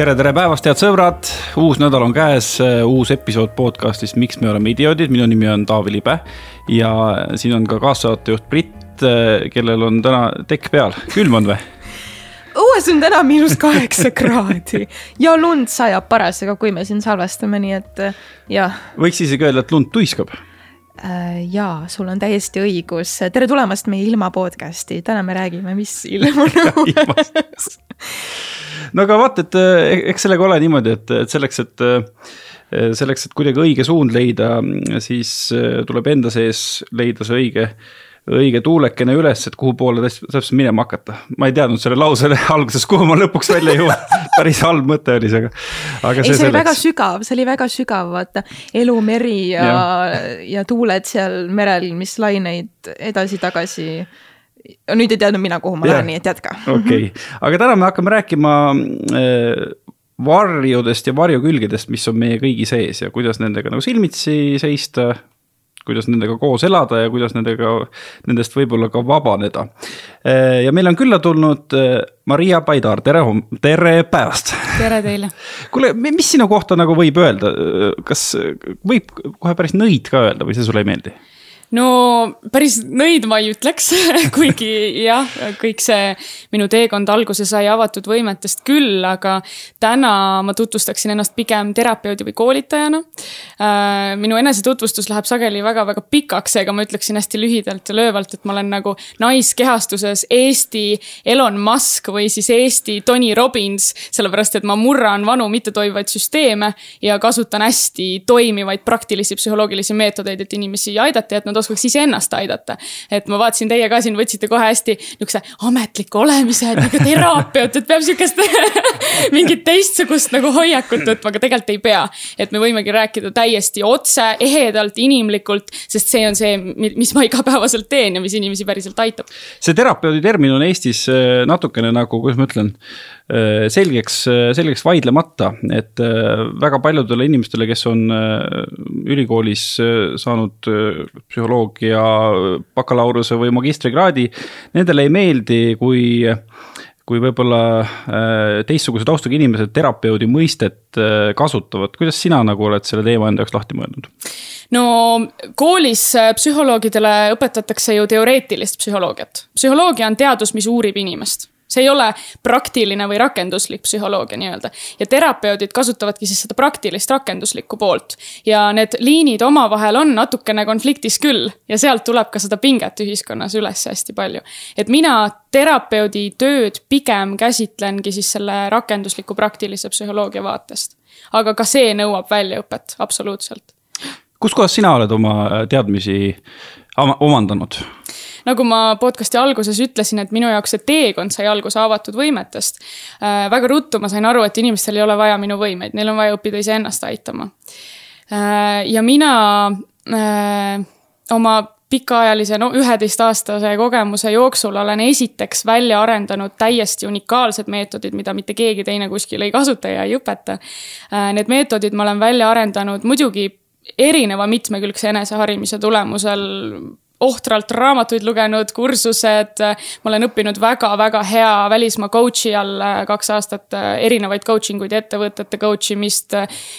tere, tere päevast, head sõbrad, uus nädal on käes, uus episood podcast'ist Miks me oleme idioodid, minu nimi on Taavi Libe. ja siin on ka kaassaatejuht Brit, kellel on täna tekk peal, külm on või? õues on täna miinus kaheksa kraadi ja lund sajab parasjagu, kui me siin salvestame, nii et jah. võiks isegi öelda, et lund tuiskab. Jaa, sul on täiesti õigus, tere tulemast meie ilma podcast'i, täna me räägime, mis ilm on. Õues no aga vaata, et eh, eks sellega ole niimoodi, et, et selleks, et eh, selleks, et kuidagi õige suund leida, siis eh, tuleb enda sees leida see õige õige tuulekene üles, et kuhu poole täpselt minema hakata. ma ei teadnud selle lause alguses, kuhu ma lõpuks välja jõuan päris halb mõte oli see, aga, aga. ei, see oli väga sügav, see oli väga sügav, vaata elu, meri ja, ja., ja tuuled seal merel, mis laineid edasi-tagasi nüüd ei teadnud mina, kuhu ma lähen, nii et jätka. okei okay., aga täna me hakkame rääkima äh, varjudest ja varjukülgedest, mis on meie kõigi sees ja kuidas nendega nagu silmitsi seista. Kuidas nendega koos elada ja kuidas nendega, nendest võib-olla ka vabaneda. Äh, ja meil on külla tulnud äh, Maria Paidar, tere, tere päevast. tere teile. kuule, mis sinu kohta nagu võib öelda, kas võib kohe päris nõid ka öelda või see sulle ei meeldi? No päris nõid ma ei ütleks kuigi jah, kõik see minu teekond alguse sai avatud võimetest küll, aga täna ma tutvustaksin ennast pigem terapeudi või koolitajana. Äh, minu enesetutvustus läheb sageli väga-väga pikaks, seega ma ütleksin hästi lühidalt ja löövalt, et ma olen nagu naiskehastuses Eesti Elon Musk või siis Eesti Tony Robbins, sellepärast et ma murran vanu mittetoimivaid süsteeme ja kasutan hästi toimivaid praktilisi psühholoogilisi meetodeid, et inimesi aidata ja et nad oskaks iseennast aidata. et ma vaatasin, teie ka siin võtsite kohe hästi nihukese ametliku olemise, et nagu terapeut, et peab sihukest mingit teistsugust nagu hoiakut võtma, aga tegelikult ei pea. et me võimegi rääkida täiesti otse, ehedalt, inimlikult, sest see on see, mis ma igapäevaselt teen ja mis inimesi päriselt aitab. see terapeudi termin on Eestis äh, natukene nagu, kuidas ma ütlen selgeks, äh, selgeks vaidlemata, et äh, väga paljudele inimestele, kes on ülikoolis saanud psühholoogia bakalaureuse või magistrikraadi, nendele ei meeldi, kui kui võib-olla teistsuguse taustaga inimesed terapeudi mõistet kasutavad, kuidas sina nagu oled selle teema enda jaoks lahti mõelnud? no koolis psühholoogidele õpetatakse ju teoreetilist psühholoogiat. psühholoogia on teadus, mis uurib inimest see ei ole praktiline või rakenduslik psühholoogia nii-öelda. ja terapeudid kasutavadki siis seda praktilist rakenduslikku poolt. ja need liinid omavahel on natukene konfliktis küll ja sealt tuleb ka seda pinget ühiskonnas üles hästi palju. et mina terapeudi tööd pigem käsitlengi siis selle rakendusliku praktilise psühholoogia vaatest. aga ka see nõuab väljaõpet, absoluutselt. kuskohast sina oled oma teadmisi omandanud? Nagu ma podcast'i alguses ütlesin, et minu jaoks see teekond sai alguse avatud võimetest äh,. väga ruttu ma sain aru, et inimestel ei ole vaja minu võimeid, neil on vaja õppida iseennast aitama äh,. ja mina äh, oma pikaajalise, no üheteistaastase kogemuse jooksul olen esiteks välja arendanud täiesti unikaalsed meetodid, mida mitte keegi teine kuskil ei kasuta ja ei õpeta. Need meetodid ma olen välja arendanud muidugi erineva mitmekülgse eneseharimise tulemusel ohtralt raamatuid lugenud, kursused. ma olen õppinud väga-väga hea välismaa coach'i all kaks aastat erinevaid coaching uid, ettevõtete coach imist,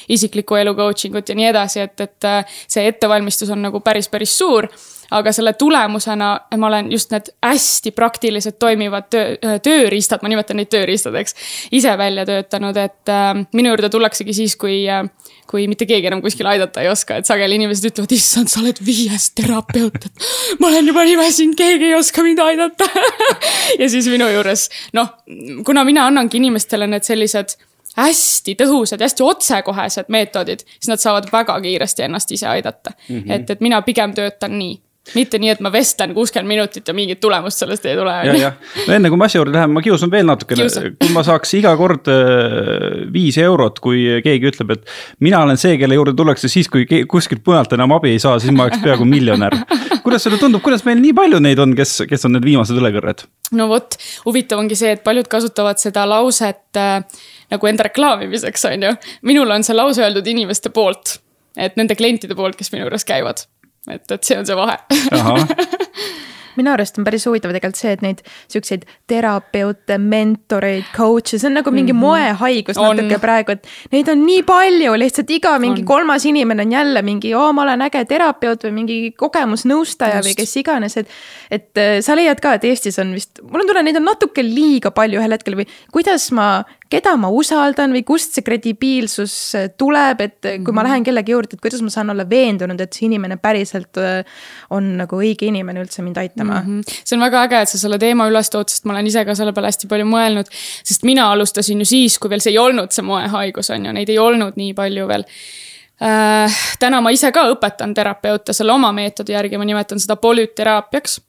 isikliku elu coaching ut ja nii edasi, et, et see ettevalmistus on nagu päris, päris suur aga selle tulemusena ma olen just need hästi praktilised toimivad töö, tööriistad, ma nimetan neid tööriistadeks, ise välja töötanud, et äh, minu juurde tullaksegi siis, kui äh, kui mitte keegi enam kuskil aidata ei oska, et sageli inimesed ütlevad, issand, sa oled viies terapeut, et ma olen juba nii väsinud, keegi ei oska mind aidata ja siis minu juures, noh, kuna mina annangi inimestele need sellised hästi tõhusad, hästi otsekohesed meetodid, siis nad saavad väga kiiresti ennast ise aidata mm. -hmm. et, et mina pigem töötan nii mitte nii, et ma vestlen kuuskümmend minutit ja mingit tulemust sellest ei tule. ja, jah, no enne kui ma asja juurde lähen, ma kiusan veel natukene, kui ma saaks iga kord äh, viis eurot, kui keegi ütleb, et. mina olen see, kelle juurde tullakse siis, kui kuskilt mujalt enam abi ei saa, siis ma oleks peaaegu miljonär. kuidas sulle tundub, kuidas meil nii palju neid on, kes, kes on need viimased õlekõrred? no vot, huvitav ongi see, et paljud kasutavad seda lauset äh, nagu enda reklaamimiseks, on ju. minule on see lause öeldud inimeste poolt, et nende klientide poolt, kes minu juures käivad et, et see on see vahe minu arust on päris huvitav tegelikult see, et neid siukseid terapeute, mentoreid, coach'e, see on nagu mingi mm -hmm. moehaigus natuke on. praegu, et neid on nii palju, lihtsalt iga mingi on. kolmas inimene on jälle mingi, oo, ma olen äge terapeut või mingi kogemusnõustaja Just. või kes iganes, et. et äh, sa leiad ka, et Eestis on vist, mul on tunne, neid on natuke liiga palju ühel hetkel või kuidas ma keda ma usaldan või kust see kredibiilsus äh, tuleb, et kui mm -hmm. ma mhm. lähen kellegi juurde, et kuidas ma saan olla veendunud, et see inimene päriselt äh, on nagu õige inimene üldse mind aitama mm. -hmm. see on väga äge, et sa selle teema üles tood, sest ma olen ise ka selle peale hästi palju mõelnud. sest mina alustasin ju siis, kui veel see ei olnud see moehaigus on ju, neid ei olnud nii palju veel äh,. täna ma ise ka õpetan terapeute selle oma meetodi järgi, ma nimetan seda polüteraapiaks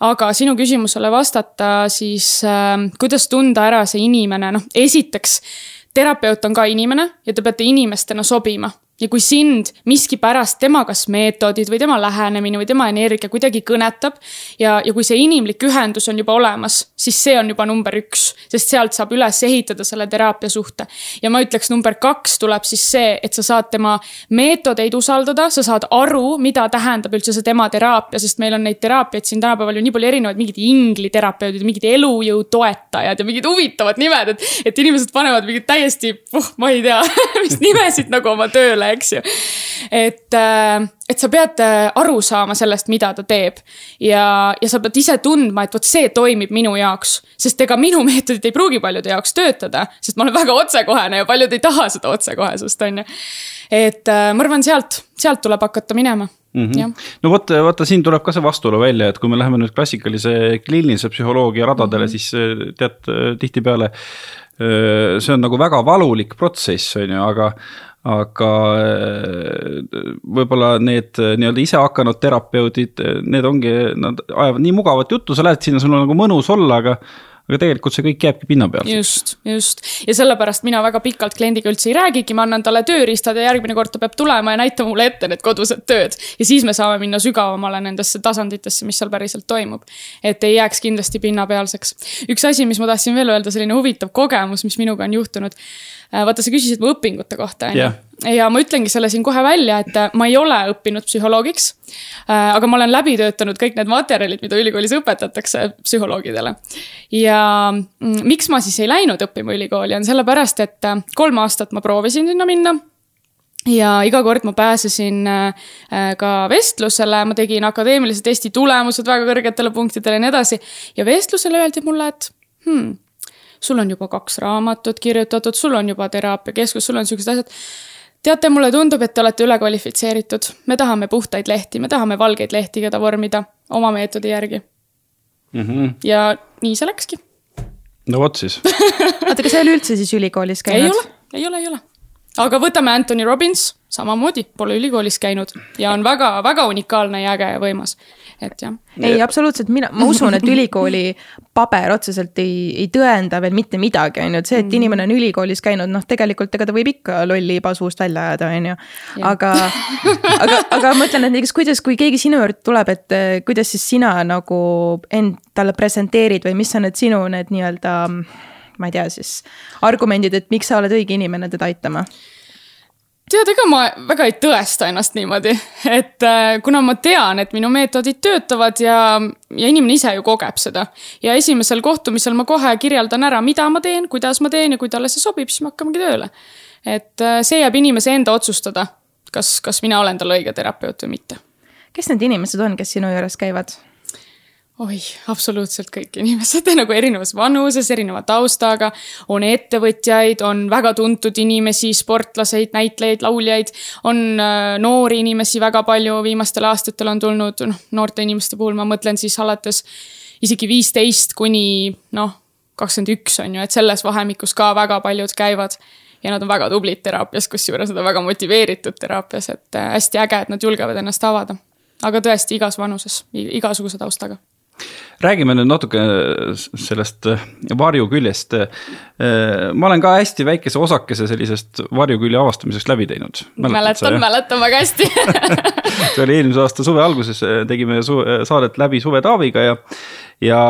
aga sinu küsimusele vastata, siis äh, kuidas tunda ära see inimene, noh, esiteks terapeut on ka inimene ja te peate inimestena sobima ja kui sind miskipärast tema kas meetodid või tema lähenemine või tema energia kuidagi kõnetab. ja, ja kui see inimlik ühendus on juba olemas, siis see on juba number üks, sest sealt saab üles ehitada selle teraapia suhte. ja ma ütleks, number kaks tuleb siis see, et sa saad tema meetodeid usaldada, sa saad aru, mida tähendab üldse see tema teraapia, sest meil on neid teraapiaid siin tänapäeval ju nii palju erinevaid, mingid ingliterapeudid, mingid elujõu toetajad ja mingid huvitavad nimed, et. et inimesed panevad mingid täiesti, oh, ma ei tea mis nimesid nagu oma tööle peale, eks ju. et, äh, et sa pead äh, aru saama sellest, mida ta teeb. ja, ja sa pead ise tundma, et vot see toimib minu jaoks. sest ega minu meetodid ei pruugi paljude jaoks töötada, sest ma olen väga otsekohene ja paljud ei taha seda otsekohesust, on ju. et äh, ma arvan, sealt, sealt tuleb hakata minema Mm -hmm. no vot, vaata siin tuleb ka see vastuolu välja, et kui me läheme nüüd klassikalise kliinilise psühholoogia radadele mm, -hmm. siis tead tihtipeale. see on nagu väga valulik protsess, on ju, aga, aga äh, võib-olla need äh, nii-öelda isehakanud terapeudid, äh, need ongi, nad ajavad nii mugavat juttu, sa lähed sinna, sul on nagu mõnus olla, aga aga tegelikult see kõik jääbki pinna peale. just, just ja sellepärast mina väga pikalt kliendiga üldse ei räägigi, ma annan talle tööriistad ja järgmine kord ta peab tulema ja näitama mulle ette need kodused tööd. ja siis me saame minna sügavamale nendesse tasanditesse, mis seal päriselt toimub. et ei jääks kindlasti pinnapealseks. üks asi, mis ma tahtsin veel öelda, selline huvitav kogemus, mis minuga on juhtunud Äh, vaata, sa küsisid mu õpingute kohta, on ju. Ja ma ütlengi selle siin kohe välja, et äh, ma ei ole õppinud psühholoogiks. Äh, aga ma olen läbi töötanud kõik need materjalid, mida ülikoolis õpetatakse psühholoogidele. ja mm, miks ma siis ei läinud õppima ülikooli, on sellepärast, et kolm aastat ma proovisin sinna minna ja iga kord ma pääsesin ka vestlusele, ma tegin akadeemilise testi tulemused väga kõrgetele punktidele ja nii edasi. ja vestlusele öeldi mulle, et hmm, sul on juba kaks raamatut kirjutatud, sul on juba teraapiakeskus, sul on siuksed asjad. Teate, mulle tundub, et te olete ülekvalifitseeritud, me tahame puhtaid lehti, me tahame valgeid lehti, keda vormida oma meetodi järgi mm. -hmm. ja nii see läkski. no vot siis oota, kas sa ei ole üldse siis ülikoolis käinud? ei ole, ei ole, ei ole. Aga võtame Anthony Robbins, samamoodi, pole ülikoolis käinud ja on väga-väga unikaalne ja äge ja võimas et jah. ei, absoluutselt, mina, ma usun, et ülikooli paber otseselt ei, ei tõenda veel mitte midagi, on ju, et see, et mm. inimene on ülikoolis käinud, noh, tegelikult ega ta võib ikka lolli iba suust välja ajada, on ju. aga, aga, aga ma ütlen, et näiteks kuidas, kui keegi sinu juurde tuleb, et eh, kuidas siis sina nagu endale presenteerid või mis on need sinu need nii-öelda ma ei tea siis, argumendid, et miks sa oled õige inimene teda aitama tead, ega ma väga ei tõesta ennast niimoodi, et äh, kuna ma tean, et minu meetodid töötavad ja, ja inimene ise ju kogeb seda. ja esimesel kohtumisel ma kohe kirjeldan ära, mida ma teen, kuidas ma teen ja kui talle see sobib, siis me hakkamegi tööle. et äh, see jääb inimese enda otsustada, kas, kas mina olen talle õige terapeut või mitte. kes need inimesed on, kes sinu juures käivad? Oi, absoluutselt kõik inimesed nagu erinevas vanuses, erineva taustaga. on ettevõtjaid, on väga tuntud inimesi, sportlaseid, näitlejaid, lauljaid. on äh, noori inimesi väga palju, viimastel aastatel on tulnud, noh, noorte inimeste puhul ma mõtlen siis alates isegi viisteist kuni noh, kakskümmend üks on ju, et selles vahemikus ka väga paljud käivad ja nad on väga tublid teraapias, kusjuures nad on väga motiveeritud teraapias, et äh, hästi äge, et nad julgevad ennast avada. aga tõesti igas vanuses, igasuguse taustaga räägime nüüd natuke sellest äh, varjuküljest. Äh, ma olen ka hästi väikese osakese sellisest varjukülje avastamisest läbi teinud. mäletan, mäletan väga hästi see oli eelmise aasta suve alguses, äh, tegime saadet läbi Suve Taaviga ja, ja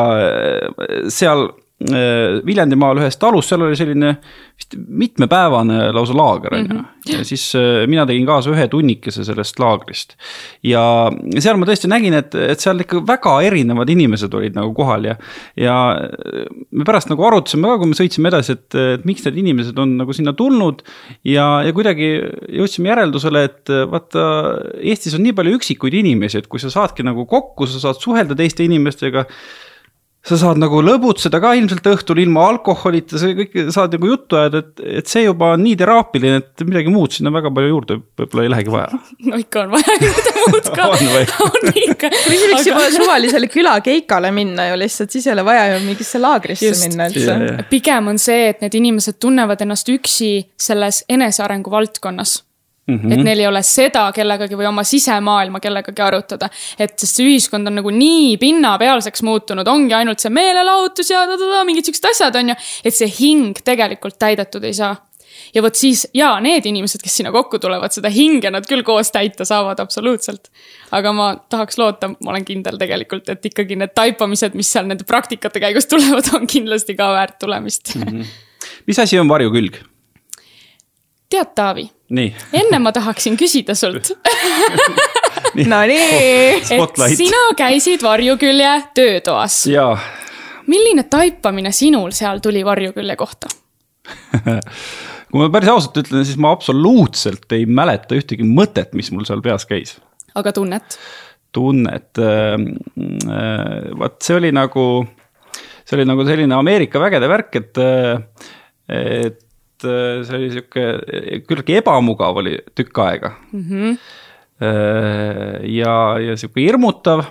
seal Viljandimaal ühes talus, seal oli selline vist mitmepäevane lausa laager on ju. Mhm. ja siis mina tegin kaasa ühe tunnikese sellest laagrist. ja seal ma tõesti nägin, et, et seal ikka väga erinevad inimesed olid nagu kohal ja, ja me pärast nagu arutasime ka, kui me sõitsime edasi, et, et miks need inimesed on nagu sinna tulnud. ja, ja kuidagi jõudsime järeldusele, et vaata, Eestis on nii palju üksikuid inimesi, et kui sa saadki nagu kokku, sa saad suhelda teiste inimestega sa saad nagu lõbutseda ka ilmselt õhtul ilma alkoholita, sa kõik saad nagu juttu ajada, et, et see juba on nii teraapiline, et midagi muud sinna väga palju juurde võib-olla ei lähegi vaja. no ikka on vaja juurde muud ka on on ikka. või siis võiks juba suvalisele külakeikale minna ju lihtsalt, siis ei ole vaja ju mingisse laagrisse Just. minna üldse. pigem on see, et need inimesed tunnevad ennast üksi selles enesearengu valdkonnas Mm -hmm. et neil ei ole seda kellegagi või oma sisemaailma kellegagi arutada. et sest see ühiskond on nagu nii pinnapealseks muutunud, ongi ainult see meelelahutus ja ta-ta-ta, mingid siuksed asjad on ju. et see hing tegelikult täidetud ei saa. ja vot siis ja need inimesed, kes sinna kokku tulevad, seda hinge nad küll koos täita saavad absoluutselt. aga ma tahaks loota, ma olen kindel tegelikult, et ikkagi need taipamised, mis seal nende praktikate käigus tulevad, on kindlasti ka väärt tulemist mm. -hmm. mis asi on varjukülg? Tead, Taavi enne ma tahaksin küsida sult Nonii. et sina käisid Varjukülje töötoas. jaa. milline taipamine sinul seal tuli Varjukülje kohta kui ma päris ausalt ütlen, siis ma absoluutselt ei mäleta ühtegi mõtet, mis mul seal peas käis. aga tunnet? tunnet äh,, äh, vot see oli nagu, see oli nagu selline Ameerika vägede värk, et, äh, et see oli sihuke küllaltki ebamugav oli tükk aega mm. -hmm. ja, ja sihuke hirmutav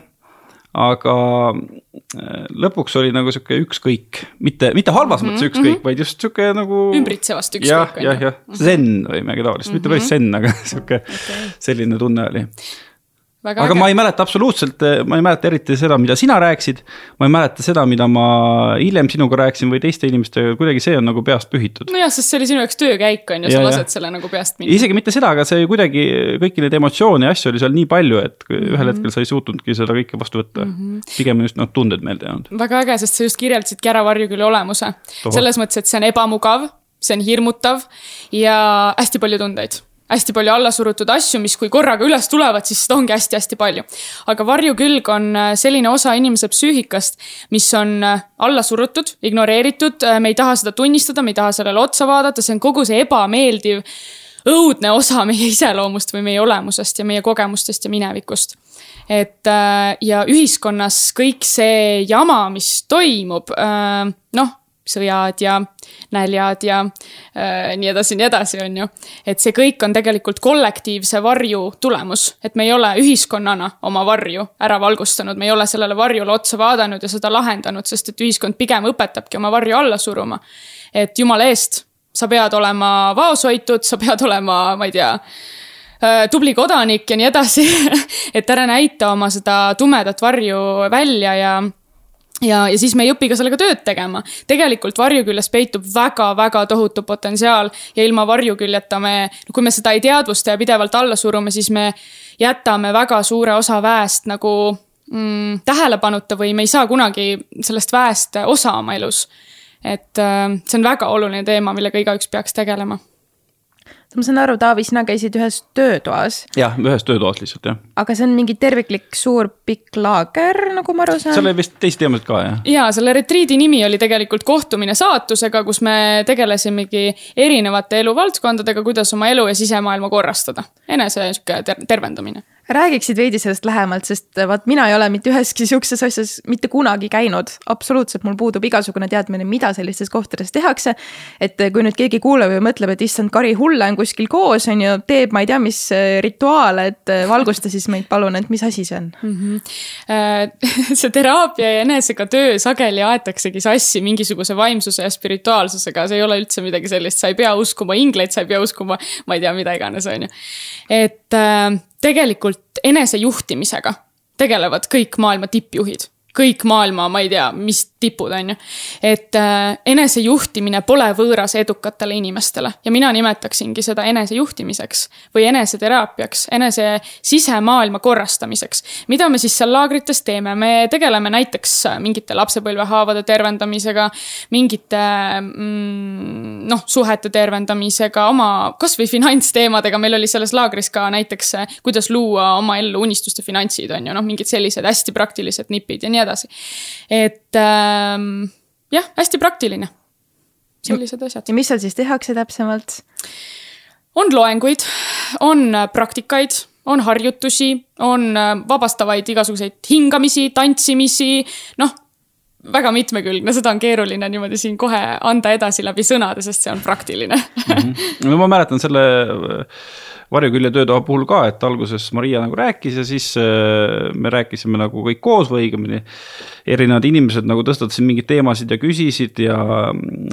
aga äh, lõpuks oli nagu sihuke ükskõik, mitte, mitte halvas mm -hmm. mõttes ükskõik mm, -hmm. vaid just sihuke nagu. ümbritsevast ükskõik. jah, jah, jah, zen või midagi taolist mm, -hmm. mitte päris zen, aga sihuke okay. selline tunne oli aga äge. ma ei mäleta absoluutselt, ma ei mäleta eriti seda, mida sina rääkisid. ma ei mäleta seda, mida ma hiljem sinuga rääkisin või teiste inimestega, kuidagi see on nagu peast pühitud. nojah, sest see oli sinu jaoks töökäik on ju, sa lased selle nagu peast minna. isegi mitte seda, aga see kuidagi kõiki neid emotsioone ja asju oli seal nii palju, et mm -hmm. ühel hetkel sa ei suutnudki seda kõike vastu võtta mm. -hmm. pigem just noh, tunded meelde jäänud. väga äge, sest sa just kirjeldasidki ära varjukülje olemuse. selles mõttes, et see on ebamugav, see on hirmutav ja hästi palju tundeid hästi palju alla surutud asju, mis kui korraga üles tulevad, siis seda ongi hästi-hästi palju. aga varjukülg on äh, selline osa inimese psüühikast, mis on äh, alla surutud, ignoreeritud, äh, me ei taha seda tunnistada, me ei taha sellele otsa vaadata, see on kogu see ebameeldiv, õudne osa meie iseloomust või meie olemusest ja meie kogemustest ja minevikust et ja ühiskonnas kõik see jama, mis toimub, noh sõjad ja näljad ja äh, nii edasi, nii edasi, on ju. et see kõik on tegelikult kollektiivse varju tulemus, et me ei ole ühiskonnana oma varju ära valgustanud, me ei ole sellele varjule otsa vaadanud ja seda lahendanud, sest et ühiskond pigem õpetabki oma varju alla suruma. et jumala eest, sa pead olema vaoshoitud, sa pead olema, ma ei tea äh, tubli kodanik ja nii edasi et ära näita oma seda tumedat varju välja ja ja, ja siis me ei õpi ka sellega tööd tegema. tegelikult varjuküljes peitub väga-väga tohutu potentsiaal ja ilma varjuküljeta me, kui me seda ei teadvusta ja pidevalt alla surume, siis me jätame väga suure osa väest nagu mm, tähelepanuta või me ei saa kunagi sellest väest osa oma elus. et äh, see on väga oluline teema, millega igaüks peaks tegelema ma saan aru, Taavi, sina käisid ühes töötoas. jah, ühes töötoas lihtsalt jah. aga see on mingi terviklik suur pikk laager, nagu ma aru saan. seal oli vist teisi teemasid ka jah? ja selle retriidi nimi oli tegelikult kohtumine saatusega, kus me tegelesimegi erinevate eluvaldkondadega, kuidas oma elu ja sisemaailma korrastada. enese sihuke ter tervendamine räägiksid veidi sellest lähemalt, sest äh, vaat mina ei ole mitte üheski sihukeses asjas mitte kunagi käinud. absoluutselt, mul puudub igasugune teadmine, mida sellistes kohtades tehakse. et äh, kui nüüd keegi kuuleb ja mõtleb, et issand, Kari Hulle on kuskil koos, on ju, teeb, ma ei tea, mis äh, rituaale, et valgusta siis meid palun, et mis asi see on mm? -hmm. see teraapia ja enesega töö sageli aetaksegi sassi mingisuguse vaimsuse ja spirituaalsusega, see ei ole üldse midagi sellist, sa ei pea uskuma ingleid, sa ei pea uskuma, ma ei tea, mida iganes, on ju. et tegelikult enesejuhtimisega tegelevad kõik maailma tippjuhid kõik maailma, ma ei tea, mis tipud, on ju. et äh, enesejuhtimine pole võõras edukatele inimestele ja mina nimetaksingi seda enesejuhtimiseks või eneseteraapiaks, enese sisemaailma korrastamiseks. mida me siis seal laagrites teeme, me tegeleme näiteks mingite lapsepõlvehaavade tervendamisega, mingite mm, noh, suhete tervendamisega, oma kasvõi finantsteemadega, meil oli selles laagris ka näiteks, kuidas luua oma ellu unistuste finantsid, on ju, noh, mingid sellised hästi praktilised nipid ja nii edasi. Et ähm, jah, hästi praktiline. sellised asjad. ja mis seal siis tehakse täpsemalt? on loenguid, on praktikaid, on harjutusi, on äh, vabastavaid igasuguseid hingamisi, tantsimisi, noh väga mitmekülgne, seda on keeruline niimoodi siin kohe anda edasi läbi sõnade, sest see on praktiline mm. -hmm. no ma mäletan selle varjukülje töötoa puhul ka, et alguses Maria nagu rääkis ja siis äh, me rääkisime nagu kõik koos või õigemini. erinevad inimesed nagu tõstatasid mingeid teemasid ja küsisid ja,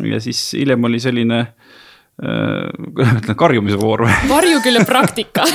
ja siis hiljem oli selline kuidas ma ütlen, karjumise voor või? varjukülje praktika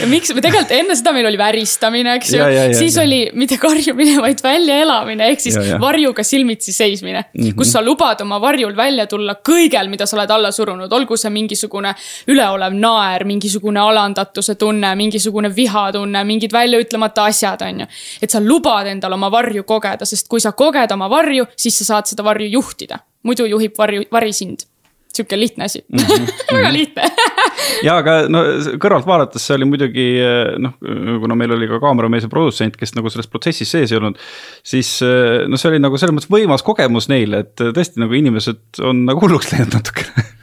ja miks, me tegelikult enne seda meil oli väristamine, eks ju, siis ja. oli mitte karjumine, vaid väljaelamine ehk siis ja, ja. varjuga silmitsi seismine mm. -hmm. kus sa lubad oma varjul välja tulla kõigel, mida sa oled alla surunud, olgu see mingisugune üleolev naer, mingisugune alandatuse tunne, mingisugune vihatunne, mingid väljaütlemata asjad, on ju. et sa lubad endale oma varju kogeda, sest kui sa koged oma varju, siis sa saad seda varju juhtida muidu juhib varju, vari sind sihuke lihtne asi mm, -hmm. väga lihtne ja aga no kõrvalt vaadates see oli muidugi noh, kuna meil oli ka kaameramees ja produtsent, kes nagu selles protsessis sees ei olnud. siis no see oli nagu selles mõttes võimas kogemus neile, et tõesti nagu inimesed on nagu hulluks läinud natukene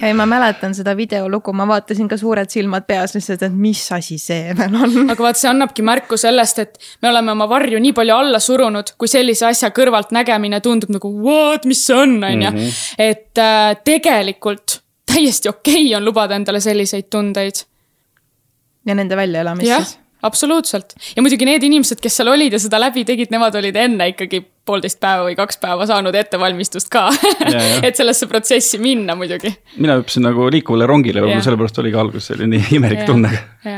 ja ei, ma mäletan seda videolugu, ma vaatasin ka suured silmad peas lihtsalt, et mis asi see veel on. aga vaat see annabki märku sellest, et me oleme oma varju nii palju alla surunud, kui sellise asja kõrvalt nägemine tundub nagu what, mis see on, on ju. Mhm. et äh, tegelikult täiesti okei okay on lubada endale selliseid tundeid. ja nende väljaelamist siis absoluutselt ja muidugi need inimesed, kes seal olid ja seda läbi tegid, nemad olid enne ikkagi poolteist päeva või kaks päeva saanud ettevalmistust ka et sellesse protsessi minna muidugi. mina hüppasin nagu liikuvale rongile, võib-olla sellepärast oligi alguses selline imelik tunne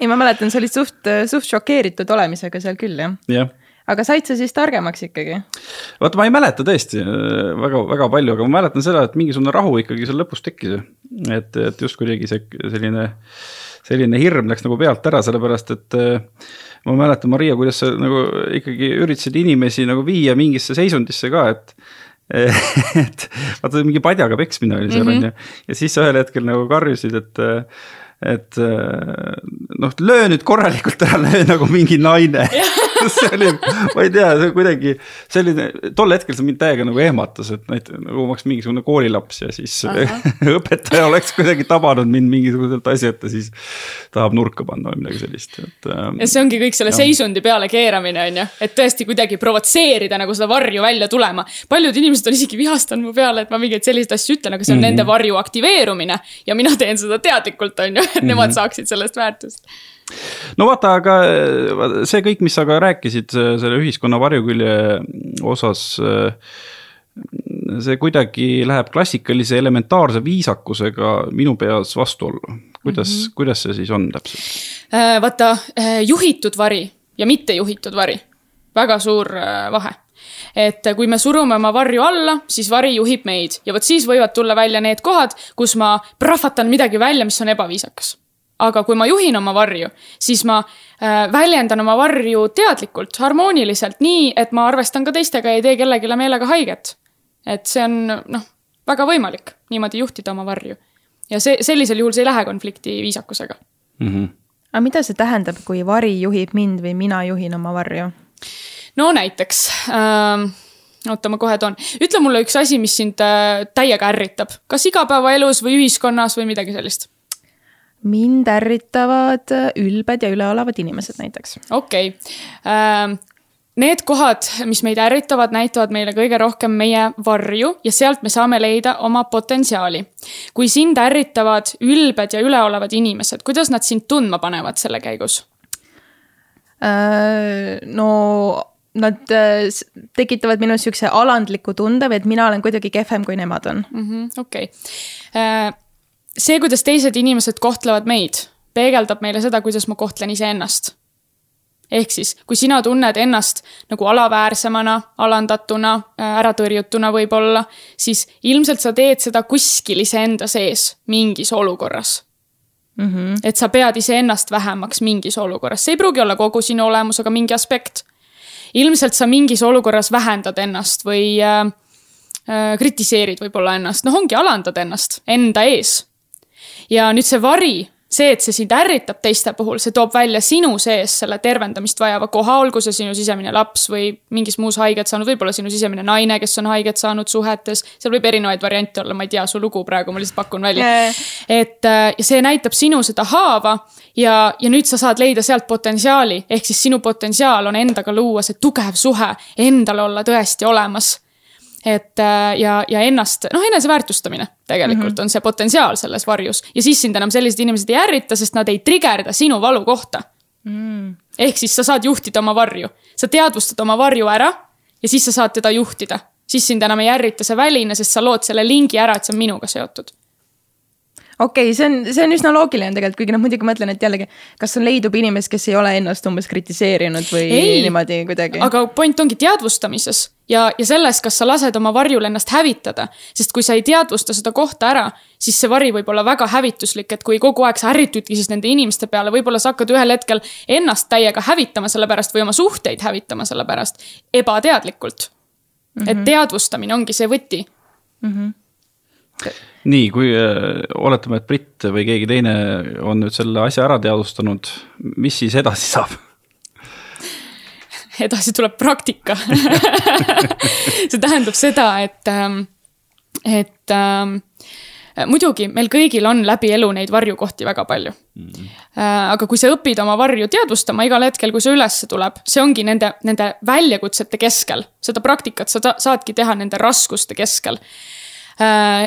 ei, ma mäletan, sa olid suht, suht šokeeritud olemisega seal küll jah ja. aga said sa siis targemaks ikkagi? vaata, ma ei mäleta tõesti äh, väga, väga palju, aga ma mäletan seda, et mingisugune rahu ikkagi seal lõpus tekkis. et, et just kuidagi see selline selline hirm läks nagu pealt ära, sellepärast et äh, ma mäletan, Maria, kuidas sa nagu ikkagi üritasid inimesi nagu viia mingisse seisundisse ka, et et vaata mingi padjaga peksmine oli seal on mm -hmm. ju. ja siis sa ühel hetkel nagu karjusid, et, et noh, löö nüüd korralikult ära, löö nagu mingi naine see oli, ma ei tea, see kuidagi selline, tol hetkel see mind täiega nagu ehmatas, et näiteks nagu ma oleks mingisugune koolilaps ja siis õpetaja oleks kuidagi tabanud mind mingisuguselt asjata, siis tahab nurka panna või midagi sellist, et. Ähm, ja see ongi kõik selle jah. seisundi peale keeramine, on ju, et tõesti kuidagi provotseerida nagu seda varju välja tulema. paljud inimesed on isegi vihastanud mu peale, et ma mingeid selliseid asju ütlen, aga see on mm -hmm. nende varju aktiveerumine ja mina teen seda teadlikult, on ju, et mm -hmm. nemad saaksid sellest väärtust no vaata, aga see kõik, mis sa ka rääkisid selle ühiskonna varjukülje osas. see kuidagi läheb klassikalise elementaarse viisakusega minu peas vastuollu. kuidas mm, -hmm. kuidas see siis on täpselt? Äh, vaata, äh, juhitud vari ja mittejuhitud vari, väga suur äh, vahe et kui me surume oma varju alla, siis vari juhib meid ja vot siis võivad tulla välja need kohad, kus ma prahvatan midagi välja, mis on ebaviisakas aga kui ma juhin oma varju, siis ma äh, väljendan oma varju teadlikult, harmooniliselt, nii et ma arvestan ka teistega ja ei tee kellelegi meelega haiget. et see on noh, väga võimalik niimoodi juhtida oma varju. ja see, sellisel juhul see ei lähe konflikti viisakusega mm. -hmm. aga mida see tähendab, kui vari juhib mind või mina juhin oma varju? no näiteks äh, oota, ma kohe toon, ütle mulle üks asi, mis sind äh, täiega ärritab, kas igapäevaelus või ühiskonnas või midagi sellist mind ärritavad ülbed ja üleolevad inimesed näiteks. okei okay. ähm,, Need kohad, mis meid ärritavad, näitavad meile kõige rohkem meie varju ja sealt me saame leida oma potentsiaali. kui sind ärritavad ülbed ja üleolevad inimesed, kuidas nad sind tundma panevad selle käigus äh,? no nad äh, tekitavad minus siukse alandliku tunde või et mina olen kuidagi kehvem, kui nemad on -hmm,. okei äh, see, kuidas teised inimesed kohtlevad meid, peegeldab meile seda, kuidas ma kohtlen iseennast. ehk siis, kui sina tunned ennast nagu alaväärsemana, alandatuna, äh, äratõrjutuna võib-olla, siis ilmselt sa teed seda kuskil iseenda sees mingis olukorras mm. -hmm. et sa pead iseennast vähemaks mingis olukorras, see ei pruugi olla kogu sinu olemus, aga mingi aspekt. ilmselt sa mingis olukorras vähendad ennast või äh, äh, kritiseerid võib-olla ennast, noh, ongi alandad ennast enda ees. Ja nüüd see vari see, et see sind ärritab teiste puhul, see toob välja sinu sees selle tervendamist vajava koha, olgu see sinu sisemine laps või mingis muus haiget saanud, võib-olla sinu sisemine naine, kes on haiget saanud suhetes. seal võib erinevaid variante olla, ma ei tea su lugu praegu, ma lihtsalt pakun välja. Et äh, ja see näitab sinu seda haava ja, ja nüüd sa saad leida sealt potentsiaali, ehk siis sinu potentsiaal on endaga luua see tugev suhe, endal olla tõesti olemas et äh, ja, ja ennast, noh, eneseväärtustamine tegelikult mm -hmm. on see potentsiaal selles varjus. ja siis sind enam sellised inimesed ei ärrita, sest nad ei trigerda sinu valukohta mm.. ehk siis sa saad juhtida oma varju, sa teadvustad oma varju ära ja siis sa saad teda juhtida, siis sind enam ei ärrita see väline, sest sa lood selle lingi ära, et see on minuga seotud okei okay,, see on, see on üsna loogiline tegelikult, kuigi noh, muidugi ma mõtlen, et jällegi, kas on, leidub inimest, kes ei ole ennast umbes kritiseerinud või ei, niimoodi kuidagi. aga point ongi teadvustamises ja, ja selles, kas sa lased oma varjul ennast hävitada. sest kui sa ei teadvusta seda kohta ära, siis see vari võib olla väga hävituslik, et kui kogu aeg sa ärritudki siis nende inimeste peale, võib-olla sa hakkad ühel hetkel ennast täiega hävitama selle pärast või oma suhteid hävitama selle pärast ebateadlikult mm. -hmm. et teadvustamine ongi see võti mm. -hmm nii, kui äh, oletame, et Brit või keegi teine on nüüd selle asja ära teadvustanud, mis siis edasi saab? edasi tuleb praktika see tähendab seda, et, ähm, et ähm, muidugi meil kõigil on läbi elu neid varjukohti väga palju mm. -hmm. aga kui sa õpid oma varju teadvustama igal hetkel, kui see ülesse tuleb, see ongi nende, nende väljakutsete keskel. seda praktikat sa saadki teha nende raskuste keskel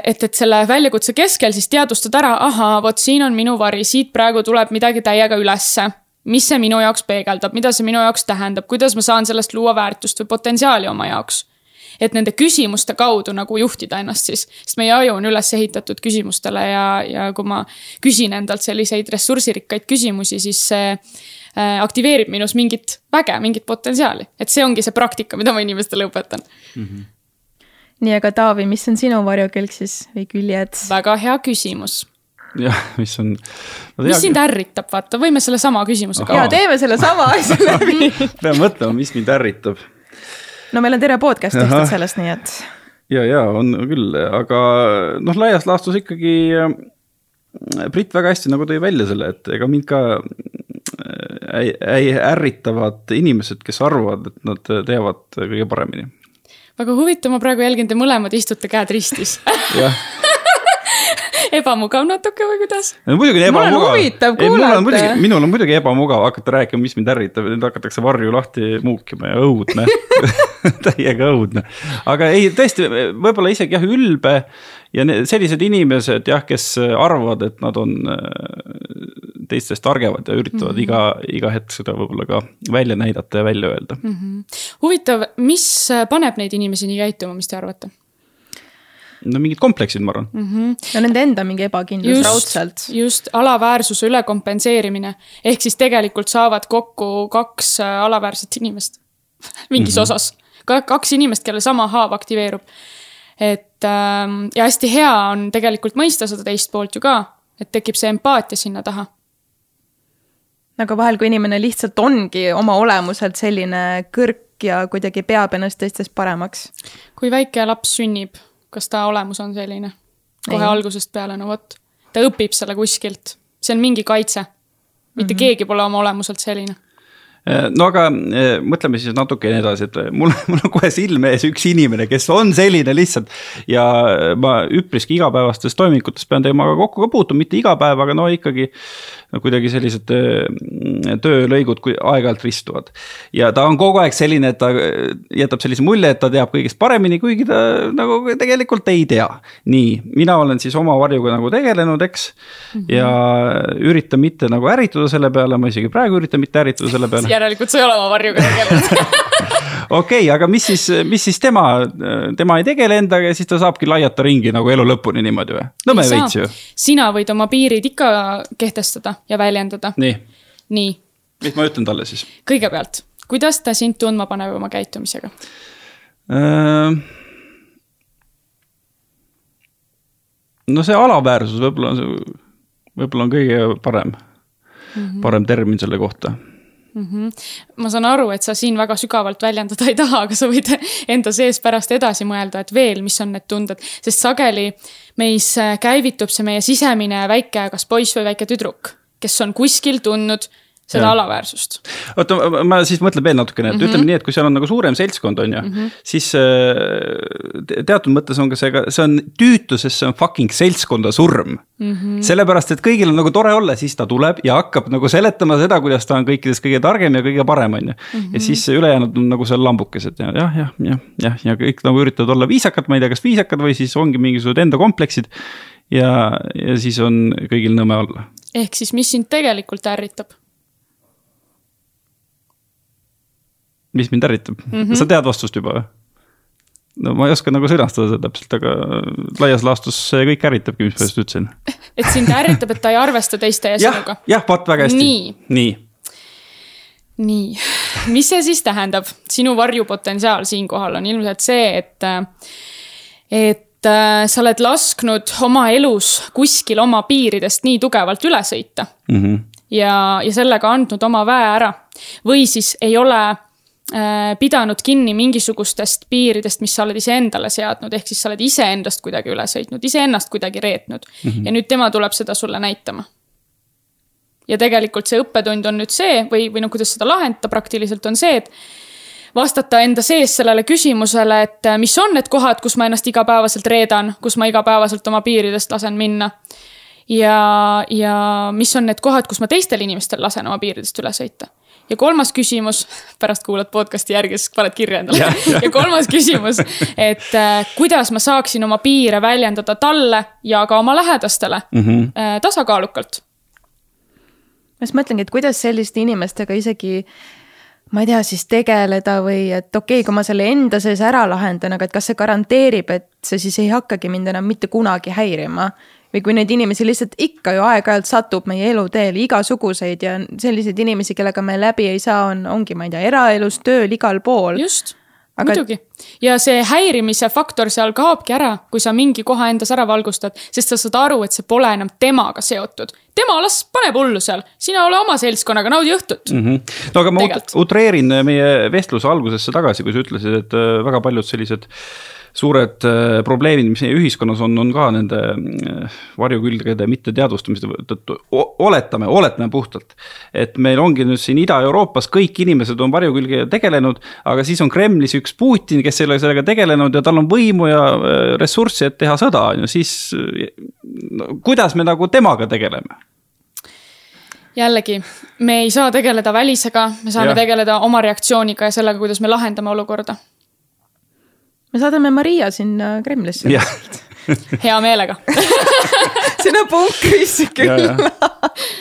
et, et selle väljakutse keskel siis teadvustad ära, ahaa, vot siin on minu vari, siit praegu tuleb midagi täiega ülesse. mis see minu jaoks peegeldab, mida see minu jaoks tähendab, kuidas ma saan sellest luua väärtust või potentsiaali oma jaoks et nende küsimuste kaudu nagu juhtida ennast siis, sest meie aju on üles ehitatud küsimustele ja, ja kui ma küsin endalt selliseid ressursirikkaid küsimusi, siis see äh, aktiveerib minus mingit väge, mingit potentsiaali, et see ongi see praktika, mida ma inimestele õpetan mm. -hmm nii, aga Taavi, mis on sinu varjukülg siis või küljed? väga hea küsimus jah, mis on. mis sind ärritab, vaata, võime sellesama küsimuse ka. ja teeme sellesama asja läbi pean mõtlema, mis mind ärritab. no meil on terve podcast tehtud sellest, nii et. ja, ja on küll, aga noh, laias laastus ikkagi äh, Brit väga hästi nagu tõi välja selle, et ega mind ka äh, ärritavad inimesed, kes arvavad, et nad teavad kõige paremini väga huvitav, ma praegu jälgin, te mõlemad istute käed ristis ebamugav natuke või kuidas? no muidugi on ebamugav. huvitav kuulata. minul on muidugi ebamugav hakata rääkima, mis mind ärritab, nüüd hakatakse varju lahti muukima ja õudne täiega õudne. aga ei, tõesti, võib-olla isegi jah, ülbe ja sellised inimesed jah, kes arvavad, et nad on äh, teistest targemad ja üritavad mm -hmm. iga, iga hetk seda võib-olla ka välja näidata ja välja öelda mm. -hmm. huvitav, mis paneb neid inimesi nii käituma, mis te arvate? no mingid kompleksid, ma arvan mm. -hmm. no nende enda mingi ebakindlus just, raudselt. just, alaväärsuse ülekompenseerimine. ehk siis tegelikult saavad kokku kaks äh, alaväärset inimest mingis mm -hmm. osas. kaks inimest, kelle sama haav aktiveerub. et ähm, ja hästi hea on tegelikult mõista seda teist poolt ju ka, et tekib see empaatia sinna taha aga vahel, kui inimene lihtsalt ongi oma olemuselt selline kõrk ja kuidagi peab ennast teistest paremaks. kui väike laps sünnib kas ta olemus on selline? kohe ei. algusest peale, no vot. ta õpib selle kuskilt, see on mingi kaitse. mitte mm -hmm. keegi pole oma olemuselt selline Äh, no aga äh, mõtleme siis natukene edasi, et mul, mul on kohe silme ees üks inimene, kes on selline lihtsalt. ja ma üpriski igapäevastes toimingutes pean temaga kokku ka puutuma, mitte iga päev, aga no ikkagi. Kuidagi sellised äh, töölõigud aeg-ajalt ristuvad. ja ta on kogu aeg selline, et ta jätab sellise mulje, et ta teab kõigest paremini, kuigi ta nagu tegelikult ei tea. nii, mina olen siis oma varjuga nagu tegelenud, eks mm. -hmm. ja üritan mitte nagu ärrituda selle peale, ma isegi praegu üritan mitte ärrituda selle peale järelikult sa ei ole oma varjuga tegelenud okei okay,, aga mis siis, mis siis tema, tema ei tegele endaga ja siis ta saabki laiata ringi nagu elu lõpuni niimoodi või? nõme veits ju. sina võid oma piirid ikka kehtestada ja väljendada. nii. nii mis ma ütlen talle siis? kõigepealt, kuidas ta sind tundma paneb oma käitumisega äh...? no see alaväärsus võib-olla on see, võib-olla on kõige parem mm, -hmm. parem termin selle kohta mm. -hmm. ma saan aru, et sa siin väga sügavalt väljendada ei taha, aga sa võid enda sees pärast edasi mõelda, et veel, mis on need tunded, sest sageli meis käivitub see meie sisemine väike, kas poiss või väike tüdruk, kes on kuskil tundnud seda ja. alaväärsust. oota, ma siis mõtlen veel natukene, et mm -hmm. ütleme nii, et kui seal on nagu suurem seltskond, on ju mm, -hmm. siis äh, teatud mõttes on ka see, see on tüütuses, see on fucking seltskonda surm mm. -hmm. sellepärast, et kõigil on nagu tore olla, siis ta tuleb ja hakkab nagu seletama seda, kuidas ta on kõikidest kõige targem ja kõige parem, on ju. ja mhm. siis ülejäänud on nagu seal lambukesed ja jah, jah, jah, jah, ja kõik nagu üritavad olla viisakad, ma ei tea, kas viisakad või siis ongi mingisugused enda kompleksid. ja, ja siis on kõigil nõme olla. ehk siis, mis sind tegelikult ärritab mis mind ärritab mm, -hmm. sa tead vastust juba või? no ma ei oska nagu sõnastada seda täpselt, aga laias laastus see kõik ärritabki, mis ma just ütlesin. et sind ärritab, et ta ei arvesta teiste ja sinuga? jah, vot väga hästi. nii, nii.. nii, mis see siis tähendab? sinu varjupotentsiaal siinkohal on ilmselt see, et, et äh, sa oled lasknud oma elus kuskil oma piiridest nii tugevalt üle sõita mm. -hmm. ja, ja sellega andnud oma väe ära. või siis ei ole pidanud kinni mingisugustest piiridest, mis sa oled iseendale seadnud, ehk siis sa oled iseendast kuidagi üle sõitnud, iseennast kuidagi reetnud mm. -hmm. ja nüüd tema tuleb seda sulle näitama. ja tegelikult see õppetund on nüüd see või, või no kuidas seda lahendada praktiliselt on see, et vastata enda sees sellele küsimusele, et äh, mis on need kohad, kus ma ennast igapäevaselt reedan, kus ma igapäevaselt oma piiridest lasen minna. ja, ja mis on need kohad, kus ma teistel inimestel lasen oma piiridest üle sõita ja kolmas küsimus, pärast kuulad podcast'i järgi, siis paned kirja endale. Ja, ja. ja kolmas küsimus, et äh, kuidas ma saaksin oma piire väljendada talle ja ka oma lähedastele mm -hmm. äh, tasakaalukalt. ma just mõtlengi, et kuidas selliste inimestega isegi ma ei tea, siis tegeleda või et okei okay,, kui ma selle enda sees ära lahendan, aga et kas see garanteerib, et see siis ei hakkagi mind enam mitte kunagi häirima või kui neid inimesi lihtsalt ikka ju aeg-ajalt satub meie eluteele igasuguseid ja selliseid inimesi, kellega me läbi ei saa, on, ongi, ma ei tea, eraelus, tööl, igal pool. just aga muidugi ja see häirimise faktor seal kaobki ära, kui sa mingi koha endas ära valgustad, sest sa saad aru, et see pole enam temaga seotud. tema las paneb hullu seal, sina ole oma seltskonnaga, naudi õhtut mm. -hmm. no aga ma Tegelt. utreerin meie vestluse algusesse tagasi, kui sa ütlesid, et äh, väga paljud sellised äh, suured äh, probleemid, mis meie ühiskonnas on, on ka nende äh, varjukülgede mitteteadvustamise tõttu. oletame, oletame puhtalt, et meil ongi nüüd siin Ida-Euroopas kõik inimesed on varjukülgedega tegelenud, aga siis on Kremlis üks Putin, kes ei ole sellega tegelenud ja tal on võimu ja äh, ressurssi, et teha sõda, on ju, siis no, kuidas me nagu temaga tegeleme? jällegi, me ei saa tegeleda välisega, me saame ja. tegeleda oma reaktsiooniga ja sellega, kuidas me lahendame olukorda me saadame Maria sinna Kremlisse. hea meelega sinna punkrisse küll